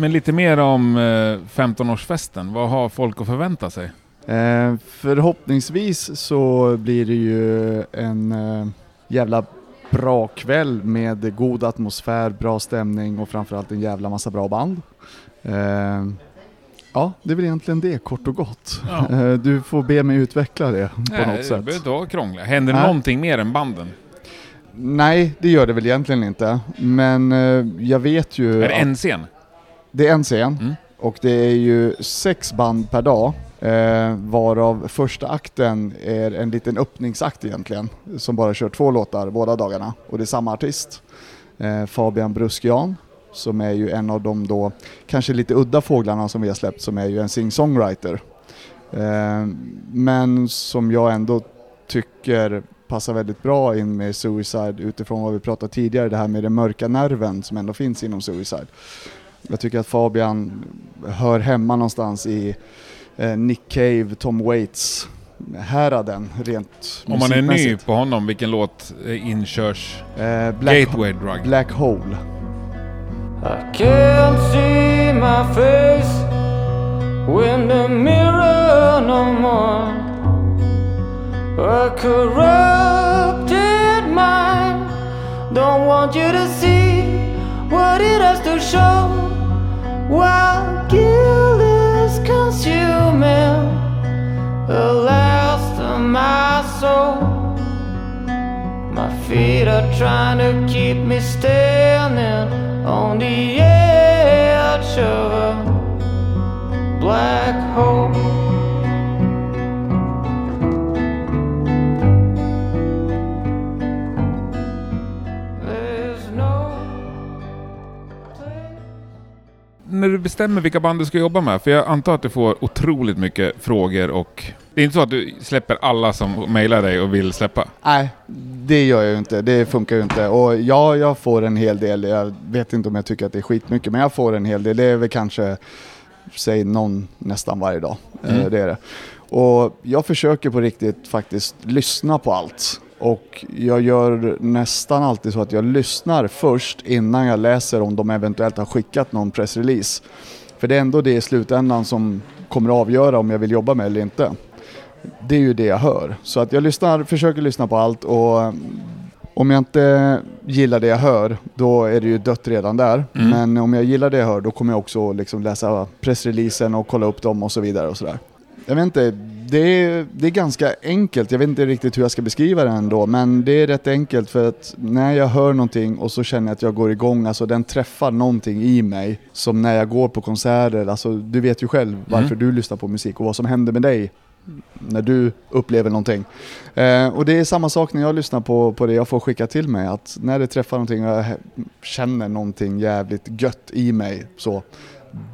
Men lite mer om eh, 15-årsfesten. Vad har folk att förvänta sig? Eh, förhoppningsvis så blir det ju en eh, jävla bra kväll med god atmosfär, bra stämning och framförallt en jävla massa bra band. Eh, ja, det är väl egentligen det kort och gott. Ja. Eh, du får be mig utveckla det på Nej, något det sätt. behöver inte vara krångligt. Händer Nej. någonting mer än banden? Nej, det gör det väl egentligen inte. Men eh, jag vet ju... Är det en scen? Det är en scen Mm. och det är ju sex band per dag. Eh, varav första akten är en liten öppningsakt egentligen. Som bara kör två låtar båda dagarna. Och det är samma artist. Eh, Fabian Bruskian. Som är ju en av de då kanske lite udda fåglarna som vi har släppt som är ju en sing-songwriter. Eh, men som jag ändå tycker passar väldigt bra in med Suicide utifrån vad vi pratade tidigare, det här med den mörka nerven som ändå finns inom Suicide. Jag tycker att Fabian hör hemma någonstans i eh, Nick Cave, Tom Waits häraden rent Om man är ny på honom, vilken låt är inkörs... Eh, Black, Gateway Drug? Black Hole. I can't see my face when the mirror no more. A corrupted mind don't want you to see what it has to show. While guilt is consuming the last of my soul. My feet are trying to keep me standing on the edge of När du bestämmer vilka band du ska jobba med, för jag antar att du får otroligt mycket frågor och... Det är inte så att du släpper alla som mejlar dig och vill släppa? Nej, det gör jag ju inte. Det funkar ju inte. Och ja, jag får en hel del. Jag vet inte om jag tycker att det är skitmycket, men jag får en hel del. Det är väl kanske, säg någon nästan varje dag. Eh, Mm. Det är det. Och jag försöker på riktigt faktiskt lyssna på allt. Och jag gör nästan alltid så att jag lyssnar först innan jag läser om de eventuellt har skickat någon pressrelease. För det är ändå det i slutändan som kommer att avgöra om jag vill jobba med eller inte. Det är ju det jag hör. Så att jag lyssnar, försöker lyssna på allt och mm, om jag inte gillar det jag hör, då är det ju dött redan där. Mm. Men om jag gillar det jag hör, då kommer jag också liksom läsa pressreleasen och kolla upp dem och så vidare och sådär. Jag vet inte, det är, det är ganska enkelt. Jag vet inte riktigt hur jag ska beskriva det ändå, men det är rätt enkelt för att när jag hör någonting och så känner jag att jag går igång, alltså den träffar någonting i mig. Som när jag går på konserter, alltså du vet ju själv varför du lyssnar på musik och vad som händer med dig när du upplever någonting. Eh, och det är samma sak när jag lyssnar på, på det jag får skicka till mig, att när det träffar någonting och jag känner någonting jävligt gött i mig, så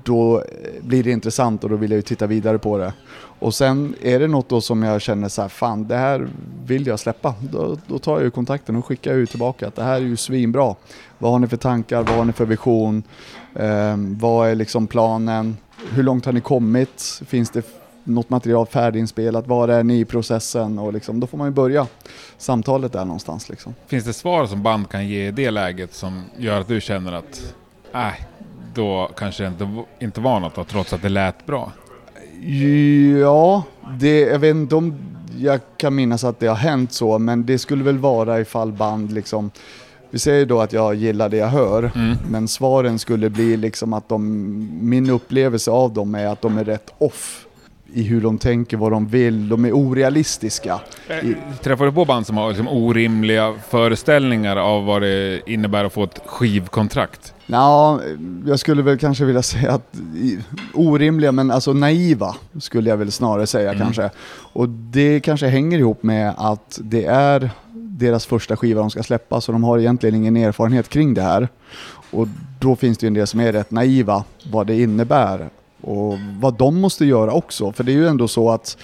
då eh, blir det intressant och då vill jag ju titta vidare på det. Och sen är det något då som jag känner så här, fan det här vill jag släppa. Då, då tar jag ju kontakten och skickar ju tillbaka att det här är ju svinbra. Vad har ni för tankar? Vad har ni för vision? Eh, vad är liksom planen? Hur långt har ni kommit? Finns det något material färdiginspelat? Var är ni i processen? Och liksom, då får man ju börja samtalet där någonstans. Liksom. Finns det svar som band kan ge i det läget som gör att du känner att äh, då kanske det inte, inte var något då, trots att det lät bra? Ja, det, jag vet inte om jag kan minnas att det har hänt så, men det skulle väl vara ifall band liksom vi säger då att jag gillar det jag hör, Mm. men svaren skulle bli liksom att de, min upplevelse av dem är att de är rätt off i hur de tänker, vad de vill, de är orealistiska. I, Träffar du på band som har liksom orimliga föreställningar av vad det innebär att få ett skivkontrakt? Ja, jag skulle väl kanske vilja säga att orimliga men alltså naiva skulle jag väl snarare säga Mm. kanske. Och det kanske hänger ihop med att det är deras första skiva de ska släppa så de har egentligen ingen erfarenhet kring det här. Och då finns det ju en del som är rätt naiva vad det innebär och vad de måste göra också. För det är ju ändå så att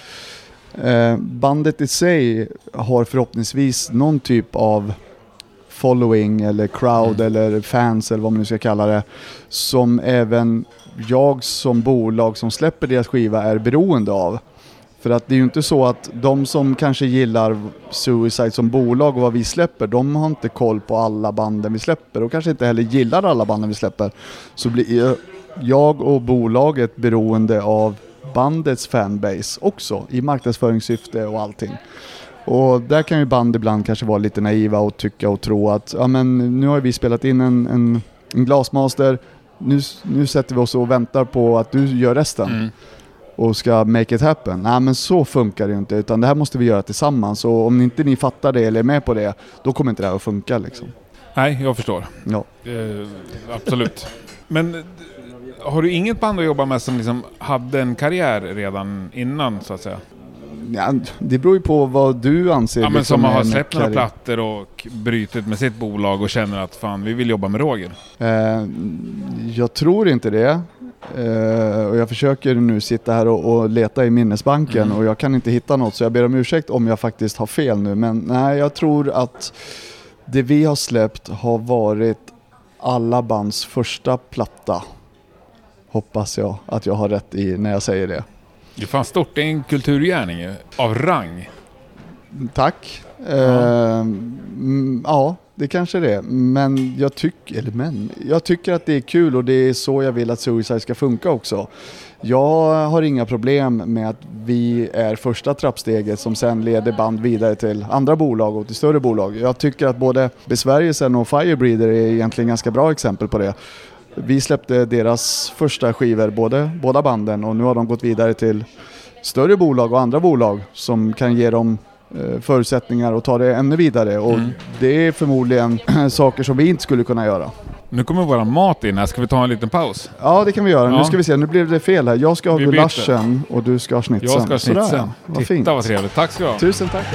eh, bandet i sig har förhoppningsvis någon typ av following eller crowd eller fans eller vad man nu ska kalla det. Som även jag som bolag som släpper deras skiva är beroende av. För att det är ju inte så att de som kanske gillar Suicide som bolag och vad vi släpper, de har inte koll på alla banden vi släpper och kanske inte heller gillar alla banden vi släpper. Så blir ju jag och bolaget beroende av bandets fanbase också i marknadsföringssyfte och allting. Och där kan ju band ibland kanske vara lite naiva och tycka och tro att ja men nu har vi spelat in en, en, en glasmaster, nu, nu sätter vi oss och väntar på att du gör resten Mm. och ska make it happen. Nej men så funkar det ju inte utan det här måste vi göra tillsammans och om inte ni fattar det eller är med på det då kommer inte det här att funka liksom. Nej, jag förstår. Ja. Eh, absolut. Men har du inget band att jobba med som liksom hade en karriär redan innan så att säga? Ja, det beror ju på vad du anser Ja, men liksom, som har släppt några plattor och brutit med sitt bolag och känner att fan, vi vill jobba med Roger. Eh, jag tror inte det. Eh, och jag försöker nu sitta här och, och leta i minnesbanken Mm. och jag kan inte hitta något så jag ber om ursäkt om jag faktiskt har fel nu. Men nej, jag tror att det vi har släppt har varit alla bands första platta. Hoppas jag att jag har rätt i när jag säger det. Det är fan stort, det är en kulturgärning av rang. Tack. Eh, mm, ja, det kanske det är. Men jag tycker, eller men, jag tycker att det är kul och det är så jag vill att Suicide ska funka också. Jag har inga problem med att vi är första trappsteget som sen leder band vidare till andra bolag och till större bolag. Jag tycker att både Besvärjelsen och Firebreeder är egentligen ganska bra exempel på det. Vi släppte deras första skivor, både, båda banden, och nu har de gått vidare till större bolag och andra bolag som kan ge dem eh, förutsättningar att ta det ännu vidare. Och Mm. det är förmodligen saker som vi inte skulle kunna göra. Nu kommer våran mat in här, ska vi ta en liten paus? Ja, det kan vi göra. Ja. Nu ska vi se, nu blev det fel här. Jag ska ha Vi gulaschen och du ska ha schnitzeln. Jag ska ha Sådär, schnitzeln. Vad Titta fint. vad trevligt, tack ska du ha. Tusen tack.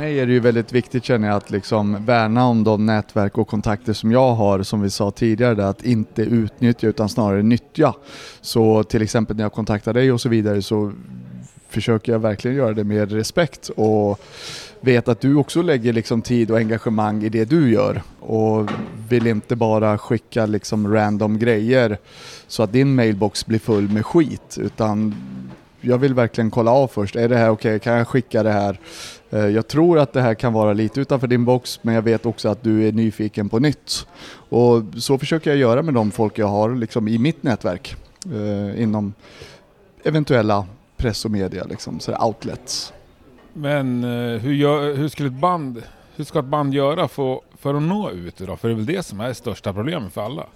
Mig är det ju väldigt viktigt känner jag att liksom värna om de nätverk och kontakter som jag har, som vi sa tidigare, där, att inte utnyttja utan snarare nyttja. Så till exempel när jag kontaktar dig och så vidare så försöker jag verkligen göra det med respekt och vet att du också lägger liksom tid och engagemang i det du gör och vill inte bara skicka liksom random grejer så att din mailbox blir full med skit utan jag vill verkligen kolla av först. Är det här okej? Kan jag skicka det här? Eh, Jag tror att det här kan vara lite utanför din box men jag vet också att du är nyfiken på nytt. Och så försöker jag göra med de folk jag har liksom i mitt nätverk eh, inom eventuella press och media, liksom, så outlets. Men eh, hur, gör, hur, skulle ett band, hur ska ett band göra för, för att nå ut då? För det är väl det som är det största problemet för alla.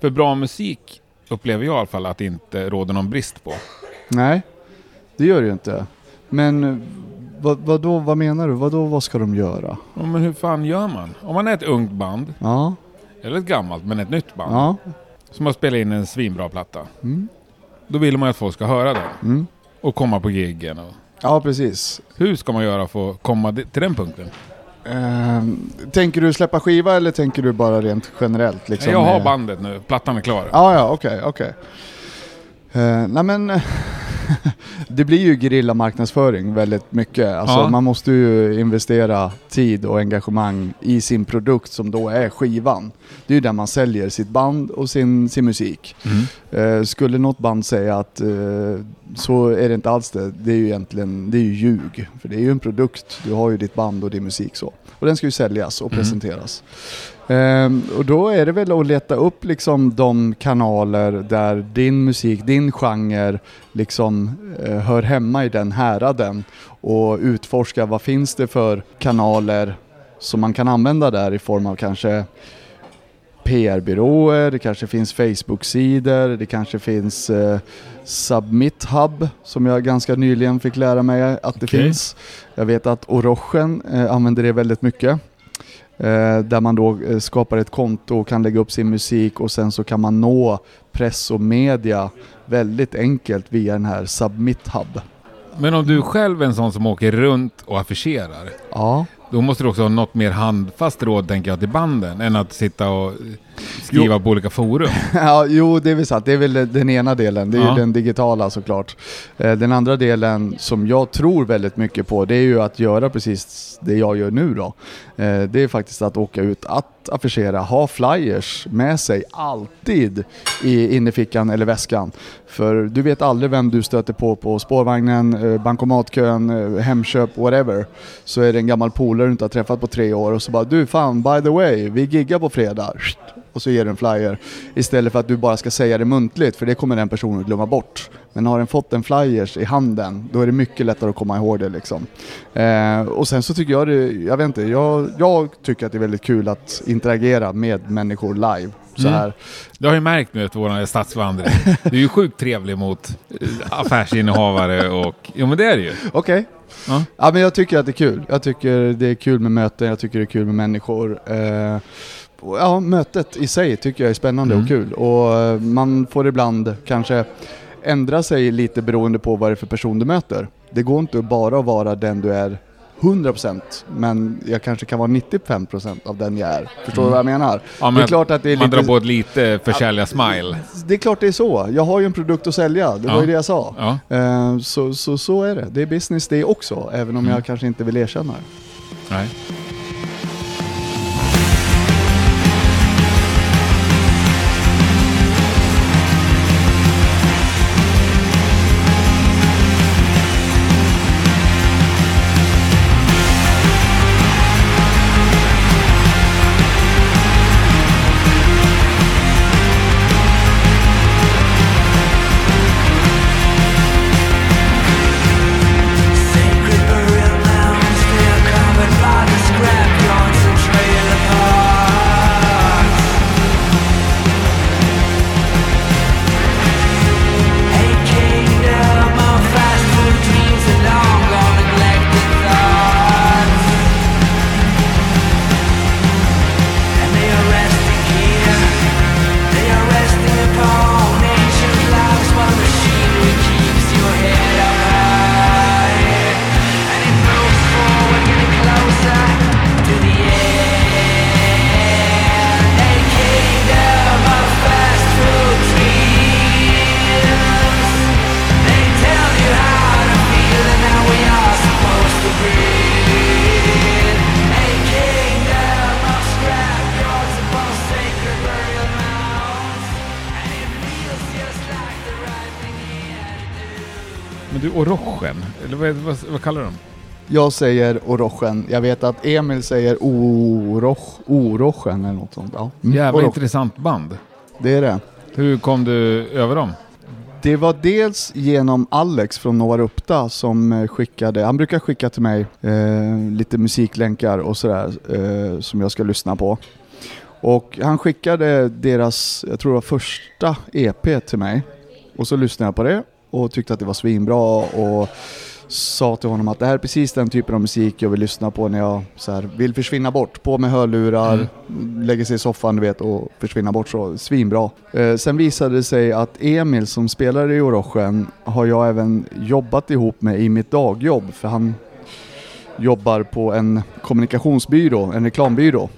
För bra musik upplever jag i alla fall att det inte råder någon brist på. Nej, det gör det ju inte. Men vad, vad, då, vad menar du? Vad, då, vad ska de göra? Ja, men hur fan gör man? Om man är ett ungt band, Ja, eller ett gammalt men ett nytt band, ja, som har spelat in en svinbra platta. Mm. Då vill man ju att folk ska höra den mm. och komma på giggen. Och ja precis. hur ska man göra för att komma di- till den punkten? Ehm, tänker du släppa skiva eller tänker du bara rent generellt? Liksom, jag har bandet nu, plattan är klar. Ja, ja, okej, okej. Eh, nej men, det blir ju gerilla marknadsföring väldigt mycket. Alltså, Ja. Man måste ju investera tid och engagemang i sin produkt som då är skivan. Det är ju där man säljer sitt band och sin, sin musik. Mm. Eh, skulle något band säga att eh, så är det inte alls det, det är ju egentligen det är ju ljug. För det är ju en produkt, du har ju ditt band och din musik så. Och den ska ju säljas och Mm. presenteras. Ehm, och då är det väl att leta upp liksom de kanaler där din musik, din genre liksom eh, hör hemma i den häraden och utforska vad finns det för kanaler som man kan använda där i form av kanske PR-byråer, det kanske finns Facebook-sidor, det kanske finns eh, Submit Hub som jag ganska nyligen fick lära mig att det Okej. finns. Jag vet att Orochen eh, använder det väldigt mycket. Eh, där man då eh, skapar ett konto och kan lägga upp sin musik och sen så kan man nå press och media väldigt enkelt via den här Submit Hub. Men om du själv är en sån som åker runt och affischerar, Ja, då måste du också ha något mer handfast råd tänker jag till banden än att sitta och skriva på olika forum. ja, jo det är väl sant. Det är väl den ena delen, det är Ja. ju den digitala såklart. Eh, Den andra delen som jag tror väldigt mycket på, det är ju att göra precis det jag gör nu då. Eh, Det är faktiskt att åka ut, att affischera, ha flyers med sig alltid i innerfickan eller väskan. För du vet aldrig vem du stöter på på spårvagnen, eh, bankomatkön, Hemköp, whatever. Så är det en gammal polare du inte har träffat på tre år och så bara du fan by the way, vi giggar på fredag. Och så ger du en flyer. Istället för att du bara ska säga det muntligt, för det kommer den personen att glömma bort. Men har den fått en flyers i handen, då är det mycket lättare att komma ihåg det liksom. Eh, och sen så tycker jag det, jag vet inte, jag, jag tycker att det är väldigt kul att interagera med människor live. Så Mm. här. Du har ju märkt nu efter vår stadsvandring. Du är ju sjukt trevlig mot eh, affärsinnehavare och... Jo men det är det ju. Okej. Ja. Ja men jag tycker att det är kul. Jag tycker det är kul med möten, jag tycker det är kul med människor. Eh, ja, mötet i sig tycker jag är spännande Mm. och kul. Och eh, man får ibland kanske ändra sig lite beroende på vad det är för person du möter. Det går inte bara att vara den du är 100% men jag kanske kan vara 95% av den jag är. Förstår du vad jag menar? Mm. Ja, men det är klart att det är man lite... drar på ett lite försälja-smile. Det är klart det är så. Jag har ju en produkt att sälja, det var Ja. ju det jag sa. Ja. Eh, Så, så, så är det. Det är business det också, även om Mm. jag kanske inte vill erkänna det. Nej. Vad, vad, vad kallar du dem? Jag säger Orochen. Jag vet att Emil säger Oroch, Orochen eller något sånt. Ja. Mm, Jävla Oroch. intressant band. Det är det. Hur kom du över dem? Det var dels genom Alex från Nova Rupta som eh, skickade, han brukar skicka till mig eh, lite musiklänkar och sådär eh, som jag ska lyssna på. Och han skickade deras, jag tror det var första EP till mig. Och så lyssnade jag på det och tyckte att det var svinbra och sa till honom att det här är precis den typen av musik jag vill lyssna på när jag så här, vill försvinna bort. På med hörlurar, lägger sig i soffan du vet och försvinna bort så. Svinbra. Eh, sen visade det sig att Emil som spelar i Orochen har jag även jobbat ihop med i mitt dagjobb för han jobbar på en kommunikationsbyrå, en reklambyrå.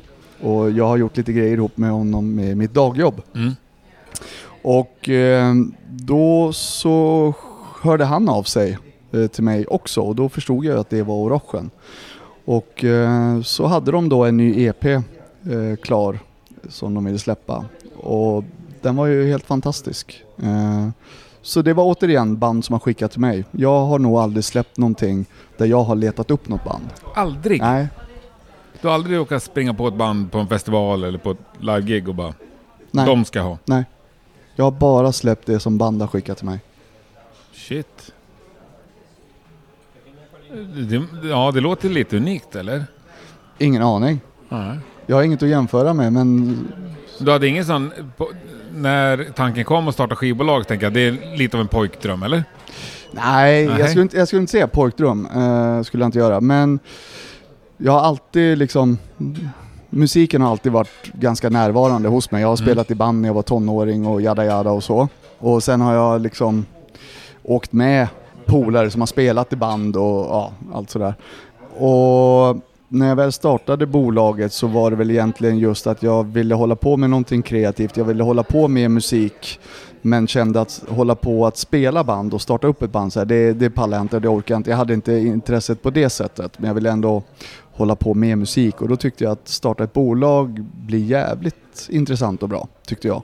Och jag har gjort lite grejer ihop med honom med mitt dagjobb. Mm. Och eh, då så hörde han av sig till mig också och då förstod jag att det var Orochen. Och eh, så hade de då en ny EP eh, klar som de ville släppa. Och den var ju helt fantastisk. Eh, så det var återigen band som har skickat till mig. Jag har nog aldrig släppt någonting där jag har letat upp något band. Aldrig? Nej, Du har aldrig råkat springa på ett band på en festival eller på ett live-gig och bara nej, de ska ha? nej. Jag har bara släppt det som band har skickat till mig. Shit. Det, ja, det låter lite unikt eller? Ingen aning. Nej. Jag har inget att jämföra med men Du hade ingen sån... På, när tanken kom att starta skivbolag, tänker jag, det är lite av en pojkdröm, eller? Nej, Nej. Jag, skulle inte, jag skulle inte säga pojkdröm. Eh, skulle jag inte göra. Men jag har alltid liksom... Musiken har alltid varit ganska närvarande hos mig. Jag har Mm. spelat i band när jag var tonåring och jada jada och så. Och sen har jag liksom åkt med polare som har spelat i band och ja, allt sådär. Och när jag väl startade bolaget så var det väl egentligen just att jag ville hålla på med någonting kreativt. Jag ville hålla på med musik men kände att hålla på att spela band och starta upp ett band, så här, det, det pallar jag inte, det orkar jag inte. Jag hade inte intresset på det sättet, men jag ville ändå hålla på med musik och då tyckte jag att starta ett bolag blir jävligt intressant och bra, tyckte jag.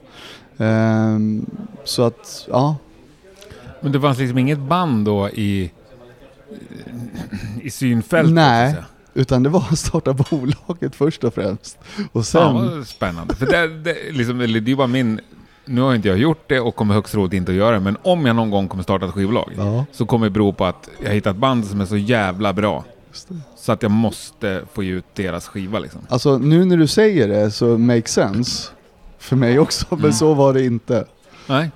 Um, så att, ja, men det fanns liksom inget band då i, i synfältet? Nej. utan det var att starta bolaget först och främst. Och sen, Fan vad spännande. För det, det, liksom, det är bara min... Nu har inte jag gjort det och kommer högst troligt inte att göra det, men om jag någon gång kommer starta ett skivbolag ja, så kommer det bero på att jag hittat band som är så jävla bra så att jag måste få ut deras skiva liksom. Alltså nu när du säger det så makes sense för mig också, men Mm. så var det inte. Nej.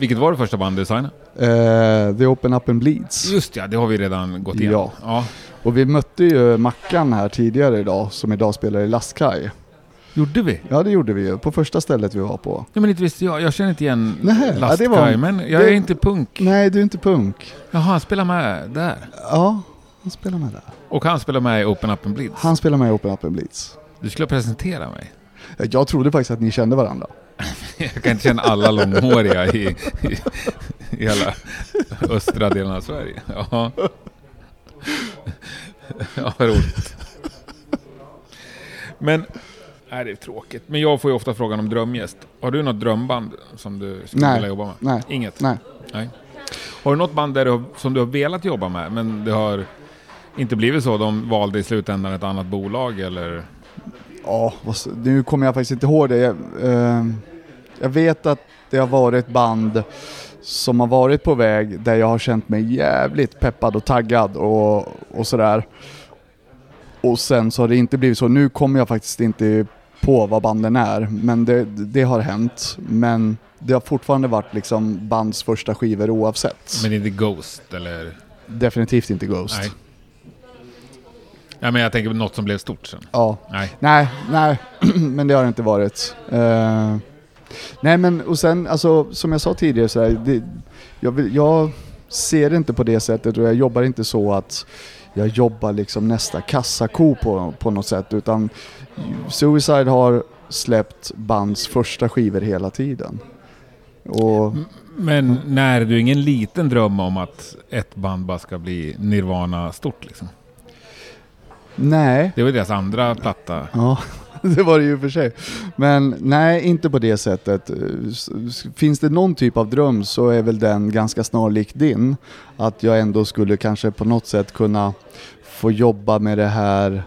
Vilket var det första bandet du signade? Eh, The Open Up and Bleeds. Just ja, det har vi redan gått igenom. Ja. ja. Och vi mötte ju Mackan här tidigare idag, som idag spelar i Lastkaj. Gjorde vi? Ja det gjorde vi ju, på första stället vi var på. Ja, men inte visste jag. Jag känner inte igen Nej, ja, Last det var- men jag det- är inte punk. Nej, du är inte punk. Jaha, han spelar med där. Ja, han spelar med där. Och han spelar med i Open Up and Bleeds. Han spelar med i Open Up and Bleeds. Du skulle presentera mig. Jag trodde faktiskt att ni kände varandra. Jag kan inte känna alla långhåriga i, i, i hela östra delen av Sverige. Ja, ja vad roligt. Men, nej det är tråkigt. Men jag får ju ofta frågan om drömgäst. Har du något drömband som du skulle Nej. vilja jobba med? Nej, Inget? nej. Nej. Har du något band där du som du har velat jobba med, men det har inte blivit så? De valde i slutändan ett annat bolag eller? Ja, nu kommer jag faktiskt inte ihåg det. Jag, eh, jag vet att det har varit band som har varit på väg där jag har känt mig jävligt peppad och taggad och, och sådär. Och sen så har det inte blivit så. Nu kommer jag faktiskt inte på vad banden är, men det, det har hänt. Men det har fortfarande varit liksom bands första skivor oavsett. Men inte Ghost eller? Definitivt inte Ghost. Nej. Ja, men jag tänker på något som blev stort sen. Ja. Nej. Nej, nej, men det har det inte varit. Eh, nej men och sen, alltså som jag sa tidigare så här, det, jag, vill, jag ser det inte på det sättet och jag jobbar inte så att jag jobbar liksom nästa kassako på, på något sätt utan Suicide har släppt bands första skivor hela tiden. Och Men när du ingen liten dröm om att ett band bara ska bli Nirvana stort liksom? nej, Det var deras andra platta. ja, det var det ju för sig. Men nej, inte på det sättet. Finns det någon typ av dröm så är väl den ganska snarlik din. Att jag ändå skulle kanske på något sätt kunna få jobba med det här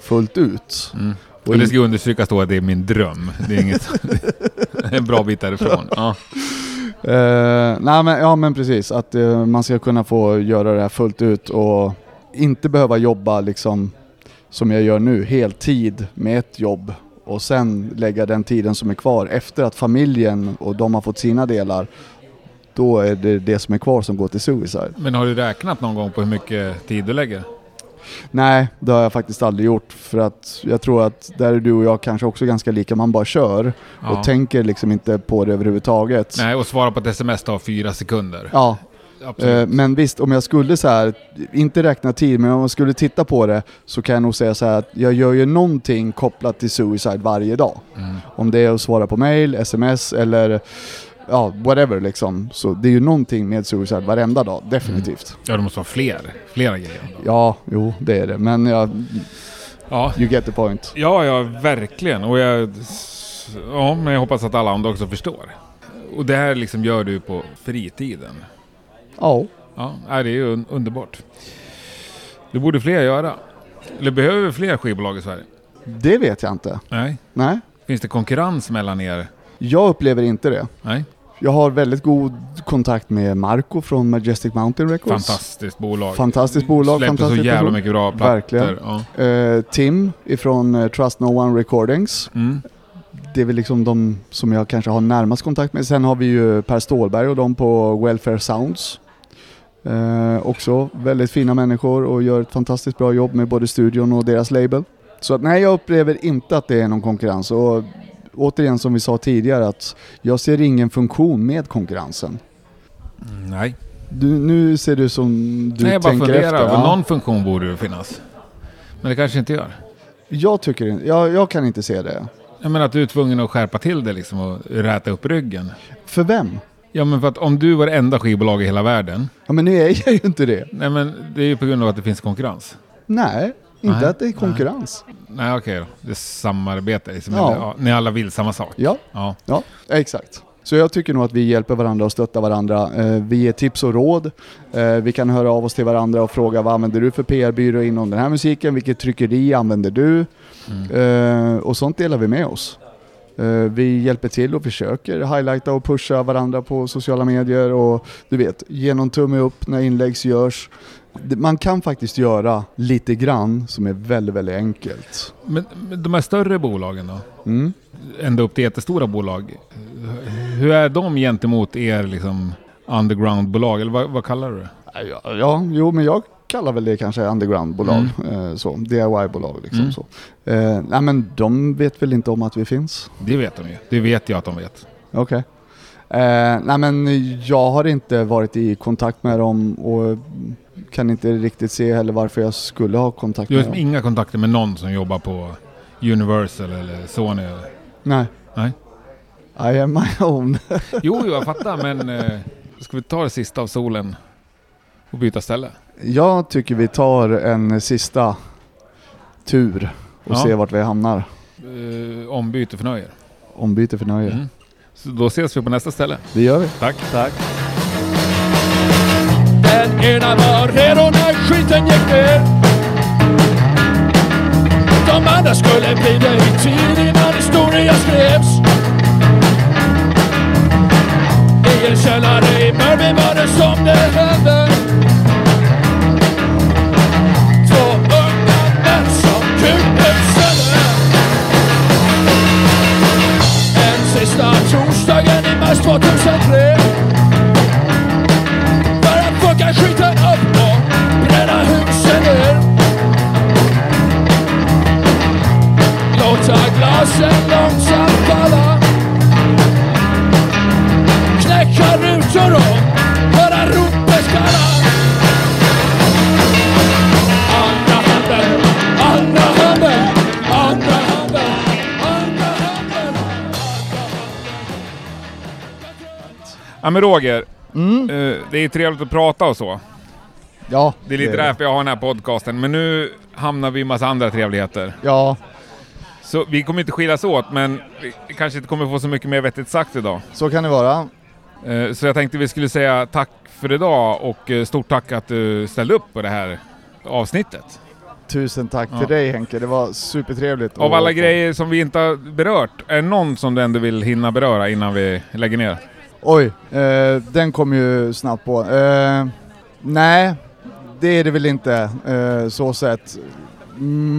fullt ut. Mm. Och det ska understrykas då att det är min dröm. Det är inget... en bra bit därifrån. Ja. Eh, nej men, ja men precis, att eh, man ska kunna få göra det här fullt ut och inte behöva jobba liksom som jag gör nu, heltid med ett jobb och sen lägga den tiden som är kvar efter att familjen och de har fått sina delar. Då är det det som är kvar som går till suicide. Men har du räknat någon gång på hur mycket tid du lägger? Nej, det har jag faktiskt aldrig gjort för att jag tror att där är du och jag kanske också ganska lika, man bara kör Ja. och tänker liksom inte på det överhuvudtaget. Nej, och svara på ett sms tar fyra sekunder. Ja, Absolut. Eh, Men visst, om jag skulle så här, inte räkna tid, men om jag skulle titta på det så kan jag nog säga så här att jag gör ju någonting kopplat till suicide varje dag. Mm. Om det är att svara på mail, sms eller ja, whatever liksom. Så det är ju någonting med suicide varenda dag, definitivt. Ja, det måste vara fler. Flera grejer. Ja, jo det är det. Men ja, Ja, you get the point. ja, ja verkligen. Och jag... Ja, men jag hoppas att alla andra också förstår. Och det här liksom gör du på fritiden. Ja, Ja, det är ju un- underbart. Det borde fler göra. Eller behöver vi fler skivbolag i Sverige? det vet jag inte. Nej. Nej, Finns det konkurrens mellan er? jag upplever inte det. Nej. Jag har väldigt god kontakt med Marco från Majestic Mountain Records. Fantastiskt bolag. Fantastiskt bolag, Släpper så fantastisk jävla person. mycket bra plattor. Verkligen. Ja. Eh, Tim ifrån eh, Trust No One Recordings. Mm. Det är väl liksom de som jag kanske har närmast kontakt med. Sen har vi ju Per Stålberg och de på Welfare Sounds. Eh, också väldigt fina människor och gör ett fantastiskt bra jobb med både studion och deras label. Så att, nej, jag upplever inte att det är någon konkurrens. Och återigen som vi sa tidigare att jag ser ingen funktion med konkurrensen. Nej. Du, nu ser du som du Nej, jag bara tänker funderar. efter. Ja. någon funktion borde det finnas. Men det kanske inte gör. Jag tycker jag, jag kan inte se det. Jag menar att du är tvungen att skärpa till det liksom och räta upp ryggen. För vem? Ja men för att om du var det enda skivbolag i hela världen. Ja men nu är jag ju inte det. Nej men det är ju på grund av att det finns konkurrens. Nej, inte Nej, att det är konkurrens. Nej okej då. Det är samarbete. Liksom. Ja. Ni alla vill samma sak. Ja, Ja. ja, exakt. Så jag tycker nog att vi hjälper varandra och stöttar varandra. Eh, vi ger tips och råd. Eh, vi kan höra av oss till varandra och fråga vad använder du för PR-byrå inom den här musiken? Vilket tryckeri använder du? Eh, och sånt delar vi med oss. Eh, vi hjälper till och försöker highlighta och pusha varandra på sociala medier och du vet, ge någon tumme upp när inlägg görs. Man kan faktiskt göra lite grann som är väldigt, väldigt enkelt. Men, men de här större bolagen då? Mm. Ända upp till jättestora bolag. Hur är de gentemot er liksom undergroundbolag? Eller vad, vad kallar du det? Ja, ja, jo men jag kallar väl det kanske undergroundbolag, eh, så, DIY-bolag liksom Mm. så. Eh, nej men de vet väl inte om att vi finns? Det vet de ju. Det vet jag att de vet. Okej. Eh, nej men jag har inte varit i kontakt med dem och kan inte riktigt se heller varför jag skulle ha kontakt Du har med dem. inga kontakter med någon som jobbar på Universal eller Sony? Eller? Nej. Nej. I am my own. Jo, jo, jag fattar, men eh, ska vi ta det sista av solen och byta ställe? Jag tycker vi tar en sista tur och Ja. ser vart vi hamnar. Eh, ombyte för nöjer. Ombyte för nöje. Mm. Så då ses vi på nästa ställe. Det gör vi. Tack. Tack. Den ena var redo när skiten gick ner. De andra skulle bli det i tid innan historia skrevs. I en källare i Mörby var det som det hände. Torsdagen i mars 2003. För att fucka skiten upp och bränna husen ner Låta glasen långsamt falla Ja men Roger, Mm. eh, det är trevligt att prata och så. Ja, Det är lite därför jag har den här podcasten, men nu hamnar vi i massa andra trevligheter. Ja, Så vi kommer inte skiljas åt, men vi kanske inte kommer få så mycket mer vettigt sagt idag. Så kan det vara. Eh, Så jag tänkte vi skulle säga tack för idag och eh, stort tack att du ställde upp på det här avsnittet. Tusen tack Ja. till dig Henke, det var supertrevligt. Av alla grejer som vi inte har berört, är det någon som du ändå vill hinna beröra innan vi lägger ner? Oj, eh, den kom ju snabbt på. Eh, nej, det är det väl inte eh, så sett.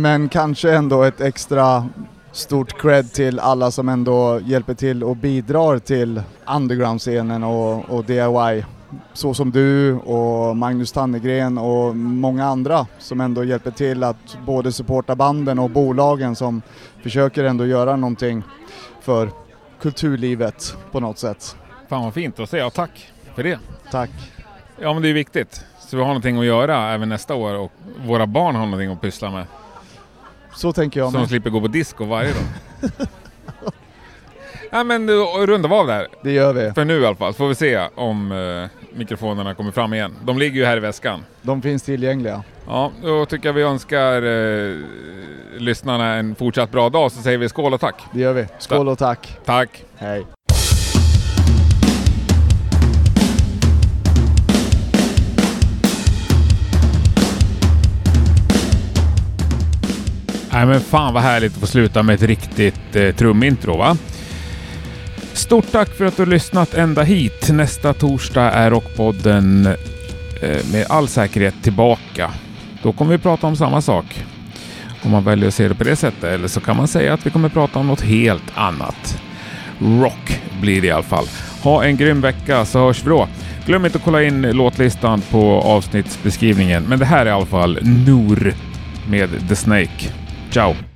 Men kanske ändå ett extra stort cred till alla som ändå hjälper till och bidrar till underground-scenen och, och DIY. Så som du och Magnus Tannegren och många andra som ändå hjälper till att både supporta banden och bolagen som försöker ändå göra någonting för kulturlivet på något sätt. Fan vad fint att säga tack för det. Tack. Ja men det är viktigt. Så vi har någonting att göra även nästa år och våra barn har någonting att pyssla med. Så tänker jag Så de med. slipper gå på disco varje dag. ja men du, rundar vi av där. Det gör vi. För nu i alla fall. Får vi se om eh, mikrofonerna kommer fram igen. De ligger ju här i väskan. De finns tillgängliga. Ja, då tycker jag vi önskar eh, lyssnarna en fortsatt bra dag så säger vi skål och tack. Det gör vi. Skål och tack. Tack! Hej. Nej men fan vad härligt att få sluta med ett riktigt eh, trumintro va? Stort tack för att du har lyssnat ända hit. Nästa torsdag är Rockpodden eh, med all säkerhet tillbaka. Då kommer vi prata om samma sak. Om man väljer att se det på det sättet. Eller så kan man säga att vi kommer prata om något helt annat. Rock blir det i alla fall. Ha en grym vecka så hörs vi då. Glöm inte att kolla in låtlistan på avsnittsbeskrivningen. Men det här är i alla fall Nour med The Snake. Chao.